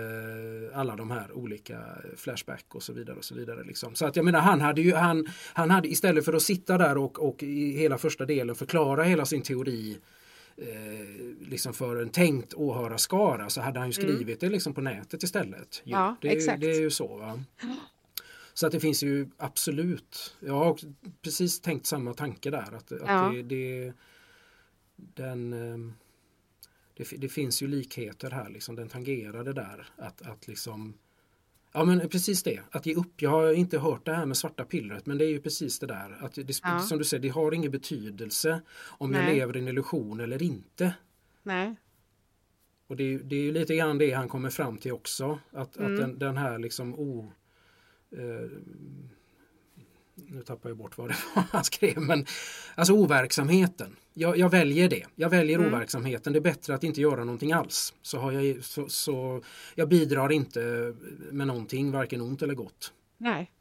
alla de här olika Flashback och så vidare. och Så vidare liksom. Så att jag menar han hade ju han, han hade istället för att sitta där och, och i hela första delen förklara hela sin teori eh, liksom för en tänkt åhörarskara så hade han ju mm. skrivit mm. det liksom på nätet istället. Jo, ja, det, exakt. det är ju så. Va? Så att det finns ju absolut, jag har precis tänkt samma tanke där. Att, att ja. det, det, den eh, det, det, finns ju likheter här, liksom, den tangerar det där. Att, att liksom, ja men precis det, att ge upp. Jag har inte hört det här med svarta pillret men det är ju precis det där. Att det, ja. Som du säger, det har ingen betydelse om Nej. jag lever i en illusion eller inte. Nej. Och det, det är ju lite grann det han kommer fram till också. Att, mm. att den, den, här liksom o... Eh, nu tappar jag bort vad det var *laughs* han skrev, men alltså overksamheten. Jag, jag väljer det. Jag väljer mm. overksamheten. Det är bättre att inte göra någonting alls. Så, har jag, så, så jag bidrar inte med någonting, varken ont eller gott. Nej.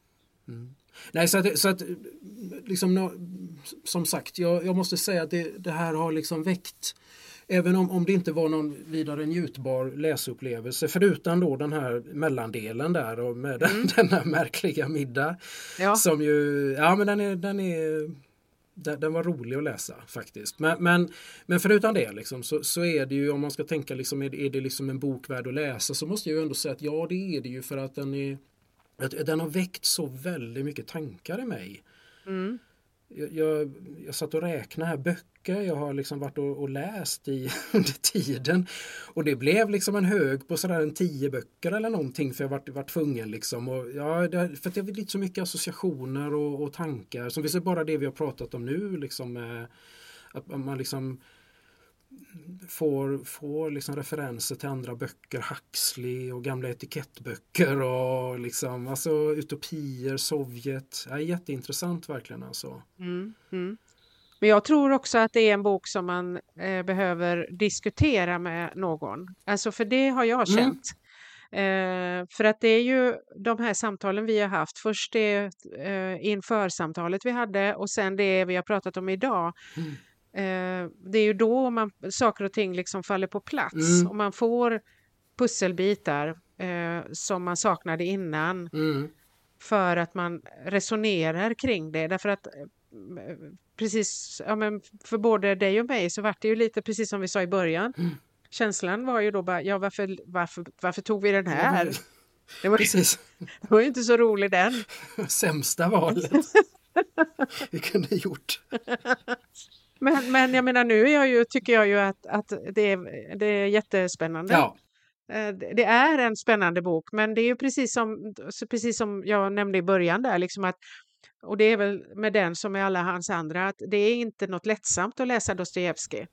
Mm. Nej, så att, så att liksom, som sagt, jag, jag måste säga att det, det här har liksom väckt Även om, om det inte var någon vidare njutbar läsupplevelse förutom då den här mellandelen där och med mm. *laughs* denna märkliga middag. Ja. Som ju, ja men den är, den är den, den var rolig att läsa faktiskt. Men, men, men förutom det liksom, så, så är det ju om man ska tänka liksom, är, det, är det liksom en bok värd att läsa så måste jag ju ändå säga att ja det är det ju för att den är den har väckt så väldigt mycket tankar i mig. Mm jag, jag, jag satt och räknade här böcker jag har liksom varit och, och, läst i *laughs* under tiden. Och det blev liksom en hög på sådär en tio böcker eller någonting för jag varit, varit tvungen liksom. Och ja, det, för att det är lite så mycket associationer och, och tankar. Som vi ser bara det vi har pratat om nu liksom. Eh, att man liksom får, får liksom referenser till andra böcker, Huxley och gamla etikettböcker och liksom, alltså utopier, Sovjet. Ja, jätteintressant verkligen alltså. Mm, mm. Men jag tror också att det är en bok som man eh, behöver diskutera med någon. Alltså för det har jag mm. känt. Mm. Eh, för att det är ju de här samtalen vi har haft. Först det eh, inför samtalet vi hade och sen det vi har pratat om idag. Mm Eh, det är ju då man, saker och ting liksom faller på plats mm. och man får pusselbitar eh, som man saknade innan. Mm. För att man resonerar kring det. Därför att precis, ja, men för både dig och mig så var det ju lite precis som vi sa i början. Mm. Känslan var ju då bara, ja varför, varför, varför tog vi den här? *laughs* Det var, Precis. *laughs* det var ju inte så rolig den. *laughs* Sämsta valet vi kunde gjort. Men, men jag menar nu jag ju, tycker jag ju att, att det, är, det är jättespännande. Ja, Eh, Det är en spännande bok, men det är ju precis som, precis som jag nämnde i början där, liksom att, och det är väl med den som med alla hans andra, att det är inte något lättsamt att läsa Dostojevskij.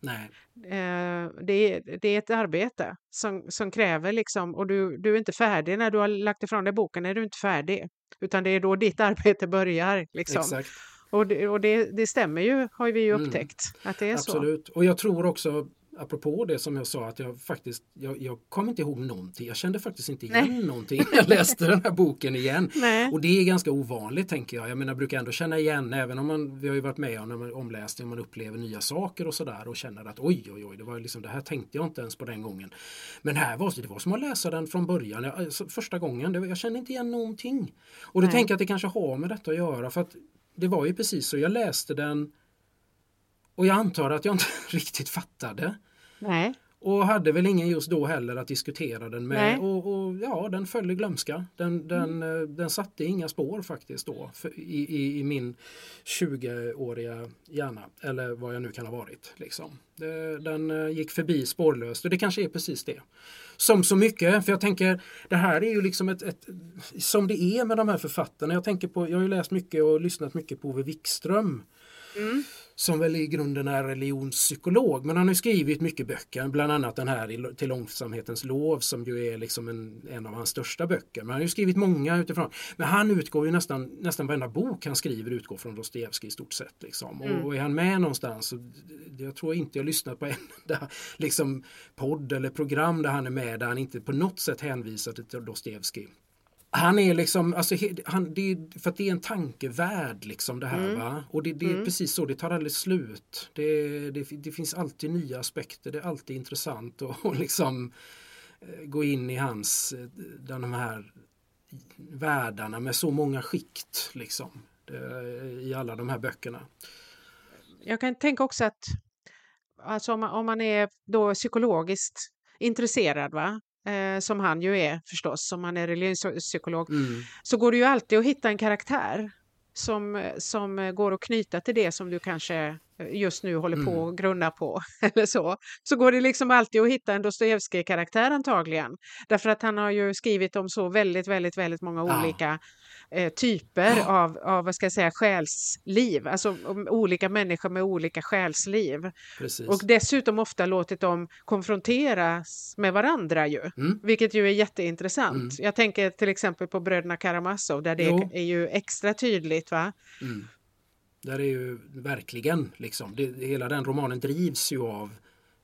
Eh, Det är, det är ett arbete som, som kräver liksom, och du, du är inte färdig när du har lagt ifrån dig boken, är du inte färdig. Utan det är då ditt *laughs* arbete börjar. Liksom. exakt. Och, det, och det, det stämmer ju, har vi ju Mm. upptäckt, att det är så. Absolut. Och jag tror också, apropå det som jag sa, att jag faktiskt, jag, jag kommer inte ihåg någonting. Jag kände faktiskt inte igen Nej. *laughs* någonting när jag läste den här boken igen. Nej. Och det är ganska ovanligt tänker jag. Jag menar, jag brukar ändå känna igen, även om man, vi har ju varit med om omläst och man upplever nya saker och sådär och känner att oj, oj, oj, det var liksom, det här tänkte jag inte ens på den gången. Men här var det, det var som att läsa den från början, jag, alltså, första gången. Det, jag kände inte igen någonting. Och Nej. tänker jag att det kanske har med detta att göra för att det var ju precis så, jag läste den och jag antar att jag inte *laughs* riktigt fattade. Nej. Och hade väl ingen just då heller att diskutera den med. Och, och ja, den föll i glömska. Den, den, eh, den satte inga spår faktiskt då för, i, i, i min 20-åriga hjärna. Eller vad jag nu kan ha varit. Liksom. Den eh, gick förbi spårlöst och det kanske är precis det. Som så mycket, för jag tänker det här är ju liksom ett, ett som det är med de här författarna. Jag tänker på, jag har ju läst mycket och lyssnat mycket på Ove Wikström Mm som väl i grunden är religionspsykolog. Men han har skrivit mycket böcker, bland annat den här Till långsamhetens lov som ju är liksom en, en av hans största böcker. Men han har ju skrivit många utifrån. Men han utgår ju nästan, nästan varenda bok han skriver utgår från Dostojevskij i stort sett. Liksom. Mm. Och, och är han med någonstans, så, jag tror inte jag lyssnat på *laughs* en enda liksom, podd eller program där han är med där han inte på något sätt hänvisar till Dostojevskij. Han är liksom, alltså, han, det är, för att det är en tankevärld liksom det här Mm. va. Och det, det är precis så, det tar aldrig slut. Det, det, det finns alltid nya aspekter, det är alltid intressant att *laughs* och liksom eh, gå in i hans, eh, de här världarna med så många skikt liksom. I alla de här böckerna. Jag kan tänka också att alltså om, man, om man är då psykologiskt intresserad, va? Eh, som han ju är förstås, som han är religionspsykolog, Mm. så går det ju alltid att hitta en karaktär som, som går att knyta till det som du kanske just nu håller på Mm. att grunna på. *laughs* Eller så. så går det liksom alltid att hitta en Dostojevskij-karaktär antagligen. Därför att han har ju skrivit om så väldigt, väldigt, väldigt många Ja. Eh, typer av, av, vad ska jag säga, själsliv. Alltså olika människor med olika själsliv. Precis. Och dessutom ofta låtit dem konfronteras med varandra ju. Mm. Vilket ju är jätteintressant. Mm. Jag tänker till exempel på bröderna Karamazov där det Jo. är ju extra tydligt. va? Mm. Där är ju verkligen liksom, det, hela den romanen drivs ju av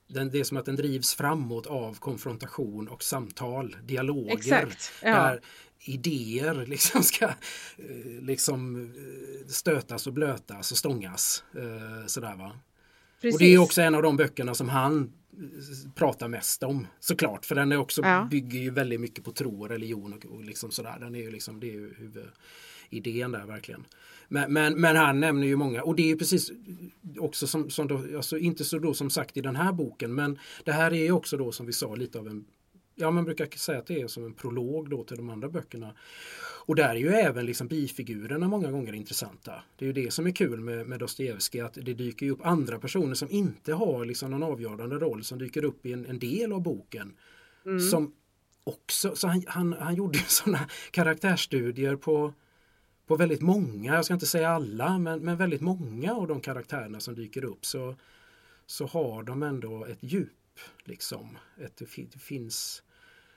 den, det är som att den drivs framåt av konfrontation och samtal, dialoger. Exakt. Ja. Där idéer *laughs* liksom ska eh, liksom eh, stötas och blötas och stångas. eh, Sådär va. Precis. Och det är också en av de böckerna som han pratar mest om såklart. För den är också, Ja. bygger ju väldigt mycket på tro och religion och, och liksom sådär. Den är ju liksom, det är ju huvudidén där verkligen. Men, men, men han nämner ju många och det är precis också som, som då, alltså inte så då som sagt i den här boken men det här är ju också då som vi sa lite av en Ja man brukar säga att det är som en prolog då till de andra böckerna. Och där är ju även liksom bifigurerna många gånger intressanta. Det är ju det som är kul med, med Dostojevskij att det dyker upp andra personer som inte har liksom någon avgörande roll som dyker upp i en, en del av boken. Mm. Som också, så han, han, han gjorde *laughs* sådana karaktärsstudier på, på väldigt många, jag ska inte säga alla, men, men väldigt många av de karaktärerna som dyker upp så, så har de ändå ett djup. Liksom. Ett, det finns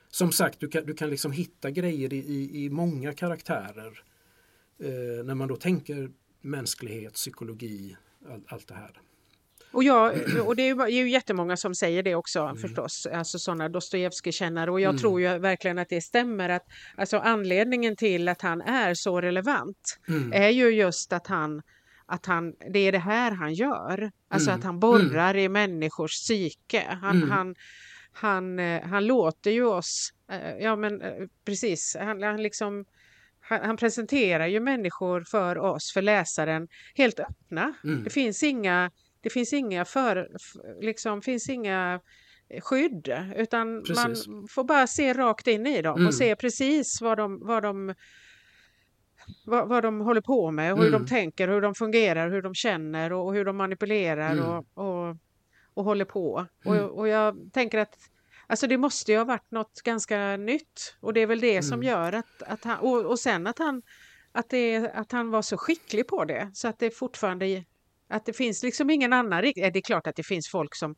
som sagt, du kan, du kan liksom hitta grejer i, i, i många karaktärer. Eh, när man då tänker mänsklighet, psykologi, all, allt det här. Och, jag, och det är ju, jättemånga som säger det också Mm. förstås, alltså sådana Dostojevskij-kännare och jag Mm. tror ju verkligen att det stämmer att alltså anledningen till att han är så relevant Mm. är ju just att han att han, det är det här han gör. Alltså Mm. att han borrar i människors psyke. Han, Mm. han, han, eh, han låter ju oss, eh, ja men eh, precis, han, han liksom han, presenterar ju människor för oss, för läsaren, helt öppna. Mm. Det finns inga, det finns inga, för, liksom, finns inga eh, skydd utan precis. man får bara se rakt in i dem mm. och se precis vad de, vad de vad, vad de håller på med, hur mm. de tänker, hur de fungerar, hur de känner och, och hur de manipulerar mm. och, och, och, håller på. Och, mm. och jag tänker att Alltså det måste ju ha varit något ganska nytt och det är väl det som mm. gör att, att han, och, och sen att han, att, det, att han var så skicklig på det så att det fortfarande att det finns liksom ingen annan, det är klart att det finns folk som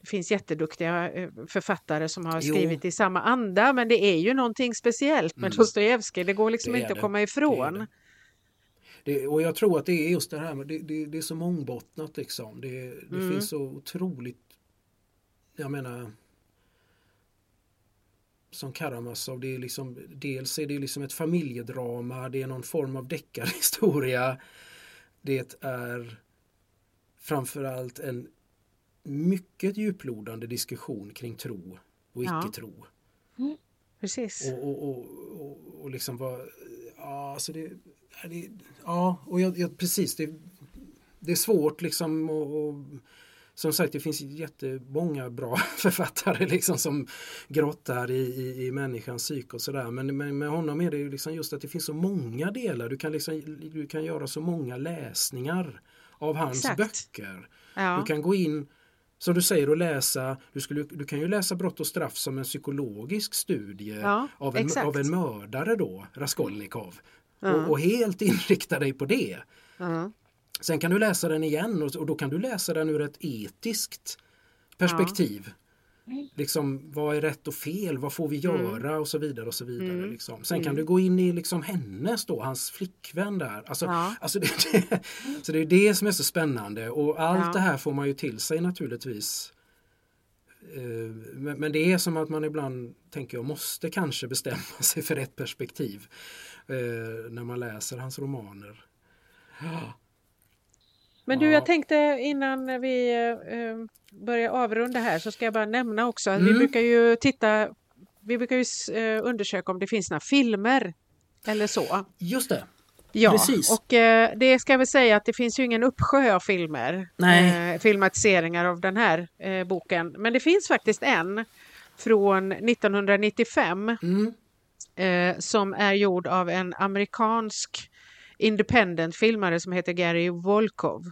det finns jätteduktiga eh, författare som har skrivit jo. i samma anda men det är ju någonting speciellt med mm. Dostojevskij, det går liksom det inte att komma ifrån. Det det, och jag tror att det är just det här med det, det, det är så mångbottnat liksom. Det, det mm. finns så otroligt, jag menar som Karamazov, det är liksom, dels är det liksom ett familjedrama, det är någon form av deckarhistoria. Det är framförallt en mycket djuplodande diskussion kring tro och icke-tro. Ja. Mm, precis. Och, och, och, och, och liksom vad, ja, alltså det, det ja, och jag, jag, precis, det, det är svårt liksom att som sagt det finns jättemånga bra *laughs* författare liksom som grottar i, i, i människans psyke och sådär. Men, men med honom är det ju liksom just att det finns så många delar. Du kan, liksom, du kan göra så många läsningar av hans Exakt. böcker. Ja. Du kan gå in som du säger och läsa, du, skulle, du kan ju läsa Brott och straff som en psykologisk studie ja, av, en, av en mördare då, Raskolnikov. Ja. Och, och, helt *laughs* inrikta dig på det. Sen kan du läsa den igen och, och då kan du läsa den ur ett etiskt perspektiv. Ja. Liksom, vad är rätt och fel? Vad får vi mm. göra? Mm. Och så vidare. och så vidare. Mm. Liksom. Sen kan mm. du gå in i liksom hennes då, hans flickvän där. Alltså, ja. alltså det, *laughs* det, så det är det som är så spännande och allt ja. det här får man ju till sig naturligtvis. Eh, men det är som att man ibland tänker jag måste kanske bestämma *laughs* sig för ett perspektiv eh, när man läser hans romaner. Men du, jag tänkte innan vi eh, börjar avrunda här så ska jag bara nämna också att mm. vi brukar ju titta, vi brukar ju eh, undersöka om det finns några filmer eller så. Just det. Ja, Precis. och eh, det ska jag väl säga att det finns ju ingen uppsjö av filmer, eh, filmatiseringar av den här eh, boken. Men det finns faktiskt en från 1995 mm. Eh, som är gjord av en amerikansk independent-filmare som heter Gary Volkov.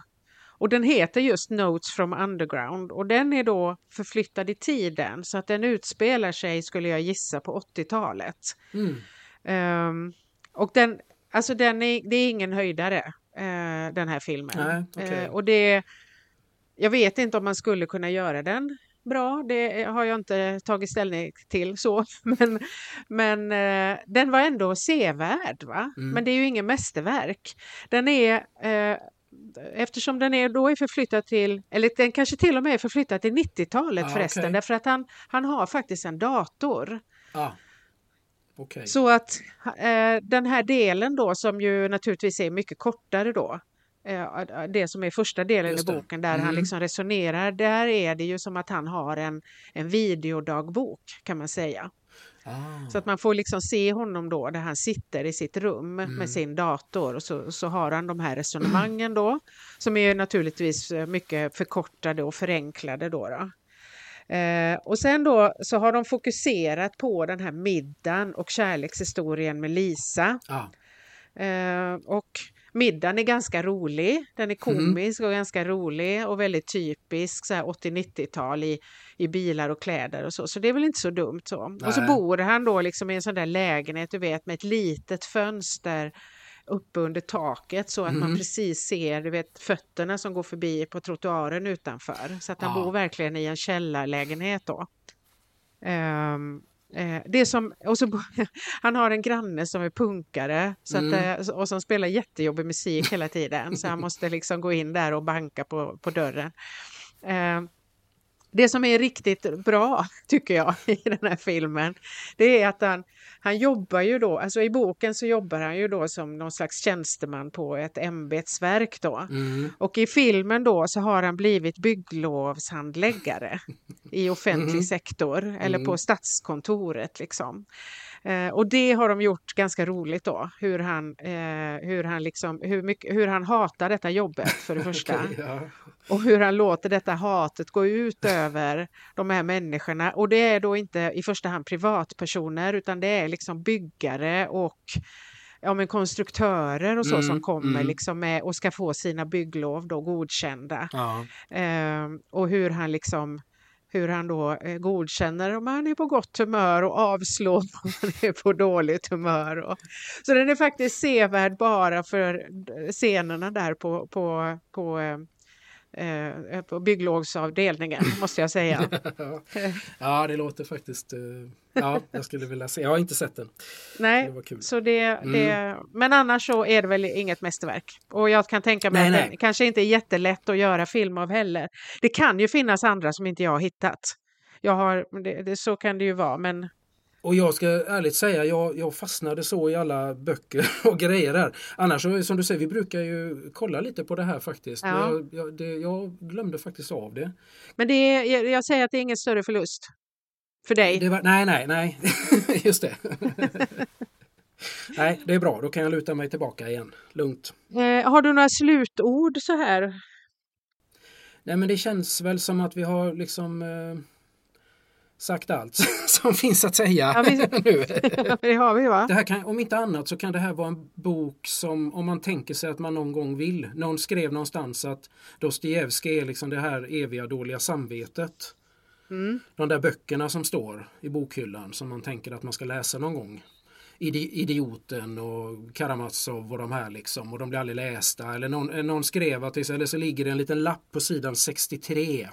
Och den heter just Notes from Underground och den är då förflyttad i tiden så att den utspelar sig, skulle jag gissa, på 80-talet. Mm. Um, och den, alltså den är, det är ingen höjdare, uh, den här filmen. Nej, okay. uh, och det, jag vet inte om man skulle kunna göra den bra, det har jag inte tagit ställning till så, *laughs* men, men eh, den var ändå sevärd. Va? Mm. Men det är ju ingen mästerverk. Den är eh, eftersom den är, då är förflyttad till, eller den kanske till och med är förflyttad till 90-talet ah, förresten, okay. därför att han, han har faktiskt en dator. Ah. Okay. Så att eh, den här delen då som ju naturligtvis är mycket kortare då, eh, det som är första delen i boken där mm. han liksom resonerar, där är det ju som att han har en, en videodagbok kan man säga. Ah. Så att man får liksom se honom då där han sitter i sitt rum mm. med sin dator och så, så har han de här resonemangen då som är naturligtvis eh, mycket förkortade och förenklade då. då. Eh, och sen då så har de fokuserat på den här middagen och kärlekshistorien med Lisa. Ah. Eh, och middagen är ganska rolig, den är mm. komisk mm. och ganska rolig och väldigt typisk 80-90-tal i i bilar och kläder och så. Så det är väl inte så dumt så. Nej. Och så bor han då liksom i en sån där lägenhet, du vet, med ett litet fönster uppe under taket så att mm. man precis ser du vet, fötterna som går förbi på trottoaren utanför. Så att han ja. bor verkligen i en källarlägenhet då. Um, eh, det som, och så, *laughs* han har en granne som är punkare så mm. att, eh, och som spelar jättejobbig musik hela tiden så han *laughs* måste liksom gå in där och banka på, på dörren. Um, det som är riktigt bra, *laughs* tycker jag, i den här filmen, det är att han, han jobbar ju då, alltså i boken så jobbar han ju då som någon slags tjänsteman på ett ämbetsverk då. Mm. Och i filmen då så har han blivit bygglovshandläggare i offentlig mm. sektor eller på mm. statskontoret liksom. Eh, och det har de gjort ganska roligt då, hur han, eh, hur han, liksom, hur mycket, hur han hatar detta jobbet för det *laughs* första. Okej, ja. Och hur han låter detta hatet gå ut över de här människorna. Och det är då inte i första hand privatpersoner utan det är liksom byggare och ja, men konstruktörer och så Mm, som kommer mm. liksom med och ska få sina bygglov då godkända. Ja. Eh, och hur han liksom hur han då eh, godkänner om han är på gott humör och avslår *laughs* om han är på dåligt humör. Och, så den är faktiskt sevärd bara för eh, scenerna där på, på, på, eh, eh, på bygglovsavdelningen *laughs* måste jag säga. *laughs* ja, det låter faktiskt... eh, Ja, jag skulle vilja se. Jag har inte sett den. Det Nej, kul. så det, det, men annars så är det väl inget mästerverk. Och jag kan tänka mig Nej, att nej. det kanske inte är jättelätt att göra film av heller. Det kan ju finnas andra som inte jag har hittat. Jag har, det, det, så kan det ju vara, men Och jag ska ärligt säga, jag, jag fastnade så i alla böcker *laughs* och grejer här. Annars som du säger, vi brukar ju kolla lite på det här faktiskt. Ja. Jag, jag, det, jag glömde faktiskt av det. Men det är, jag, säger att det är ingen större förlust. För dig. var, nej, nej, nej. *laughs* Just det. *laughs* nej, det är bra. Då kan jag luta mig tillbaka igen. Lugnt. Eh, har du några slutord så här? Nej, men det känns väl som att vi har liksom eh, sagt allt *laughs* som finns att säga Ja, vi- *laughs* nu. *laughs* det har vi va? Det här kan, om inte annat så kan det här vara en bok som om man tänker sig att man någon gång vill. Någon skrev någonstans att Dostojevskij är liksom det här eviga dåliga samvetet. Mm. De där böckerna som står i bokhyllan som man tänker att man ska läsa någon gång. Idi- Idioten och Karamazov och de här liksom och de blir aldrig lästa. Eller någon, eh, någon skrev att det, eller så ligger det en liten lapp på sidan 63.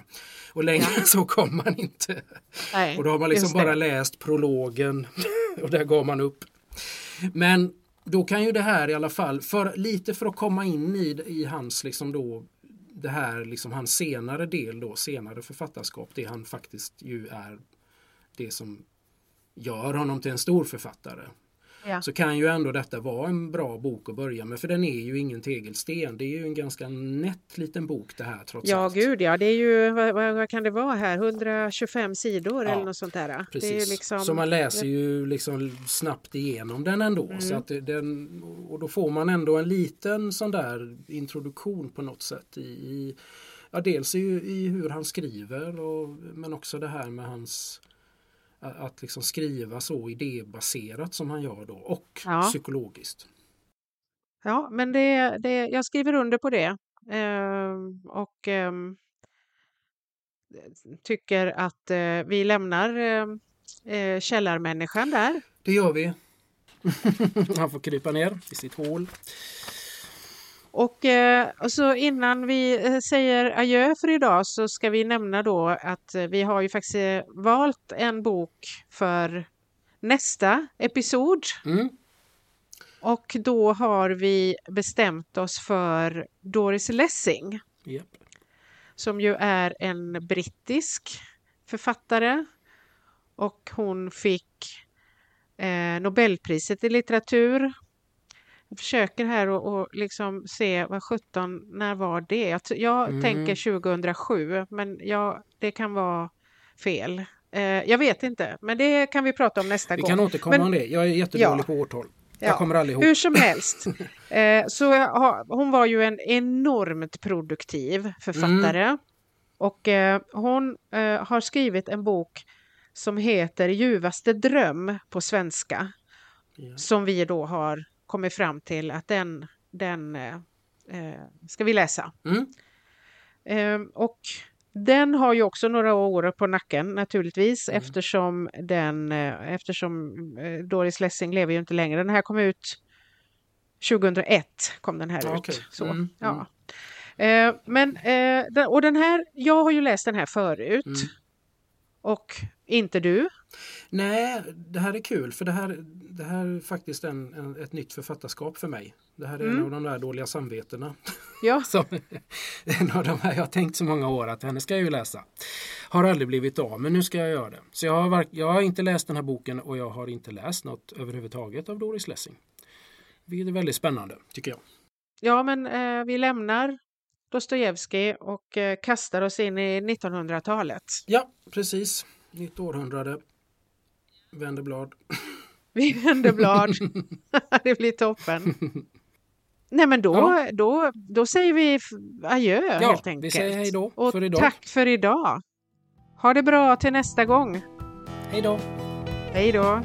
Och längre *laughs* så kom man inte. Nej, Och då har man liksom bara läst prologen *laughs* och där gav man upp. Men då kan ju det här i alla fall, för, lite för att komma in i, i hans liksom då det här liksom hans senare del då, senare författarskap, det han faktiskt ju är det som gör honom till en stor författare. Ja. Så kan ju ändå detta vara en bra bok att börja med för den är ju ingen tegelsten. Det är ju en ganska nätt liten bok det här trots Ja, allt. gud ja. Det är ju, vad, vad, kan det vara här, 125 sidor Ja, eller något sånt där. Precis. Liksom, Så man läser ju liksom snabbt igenom den ändå. Mm. Så att den, och då får man ändå en liten sån där introduktion på något sätt. I, i, ja, dels i, i hur han skriver och, men också det här med hans att liksom skriva så idébaserat som han gör då och Ja. psykologiskt. Ja, men det, det, jag skriver under på det. Ehm, och ehm, tycker att eh, vi lämnar ehm, eh, källarmänniskan där. Det gör vi. *laughs* han får krypa ner i sitt hål. Och, eh, och så innan vi eh, säger adjö för idag så ska vi nämna då att eh, vi har ju faktiskt valt en bok för nästa episod. Mm. Och då har vi bestämt oss för Doris Lessing Japp. som ju är en brittisk författare och hon fick eh, Nobelpriset i litteratur. Försöker här och, och liksom se vad 17, när var det? Jag, jag Mm. tänker 2007 men jag, det kan vara fel. Eh, jag vet inte men det kan vi prata om nästa Vi gång. kan återkomma Men- om det. Jag är jättedålig Ja. på årtal. Ja. Jag kommer aldrig ihåg. Hur som *laughs* helst. Eh, så ha, hon var ju en enormt produktiv författare. Mm. Och eh, hon eh, har skrivit en bok som heter Ljuvaste dröm på svenska. Ja. Som vi då har kommit fram till att den, den eh, eh, ska vi läsa. Mm. Eh, och den har ju också några år på nacken naturligtvis Mm. eftersom, den, eh, eftersom Doris Lessing lever ju inte längre. Den här kom ut 2001 kom den här Ja, ut. Så, Mm, ja. Eh, men, eh, och den här, jag har ju läst den här förut Mm. och inte du. Nej, det här är kul för det här, det här är faktiskt en, en, ett nytt författarskap för mig. Det här är Mm. en av de där dåliga samvetena. Ja, *laughs* Som, en av de här jag har tänkt så många år att henne ska jag ju läsa. Har aldrig blivit av men nu ska jag göra det. Så jag har, jag har inte läst den här boken och jag har inte läst något överhuvudtaget av Doris Lessing. Vilket är väldigt spännande tycker jag. ja men eh, vi lämnar Dostojevskij och eh, kastar oss in i 1900-talet. Ja, precis. Nytt århundrade. Vänder blad. Vi vänder blad. *laughs* det blir toppen. Nej men då, Ja. då, då säger vi adjö Ja, helt vi enkelt. säger hej då Och för idag. tack för idag. Ha det bra till nästa gång. Hej då! Hej då.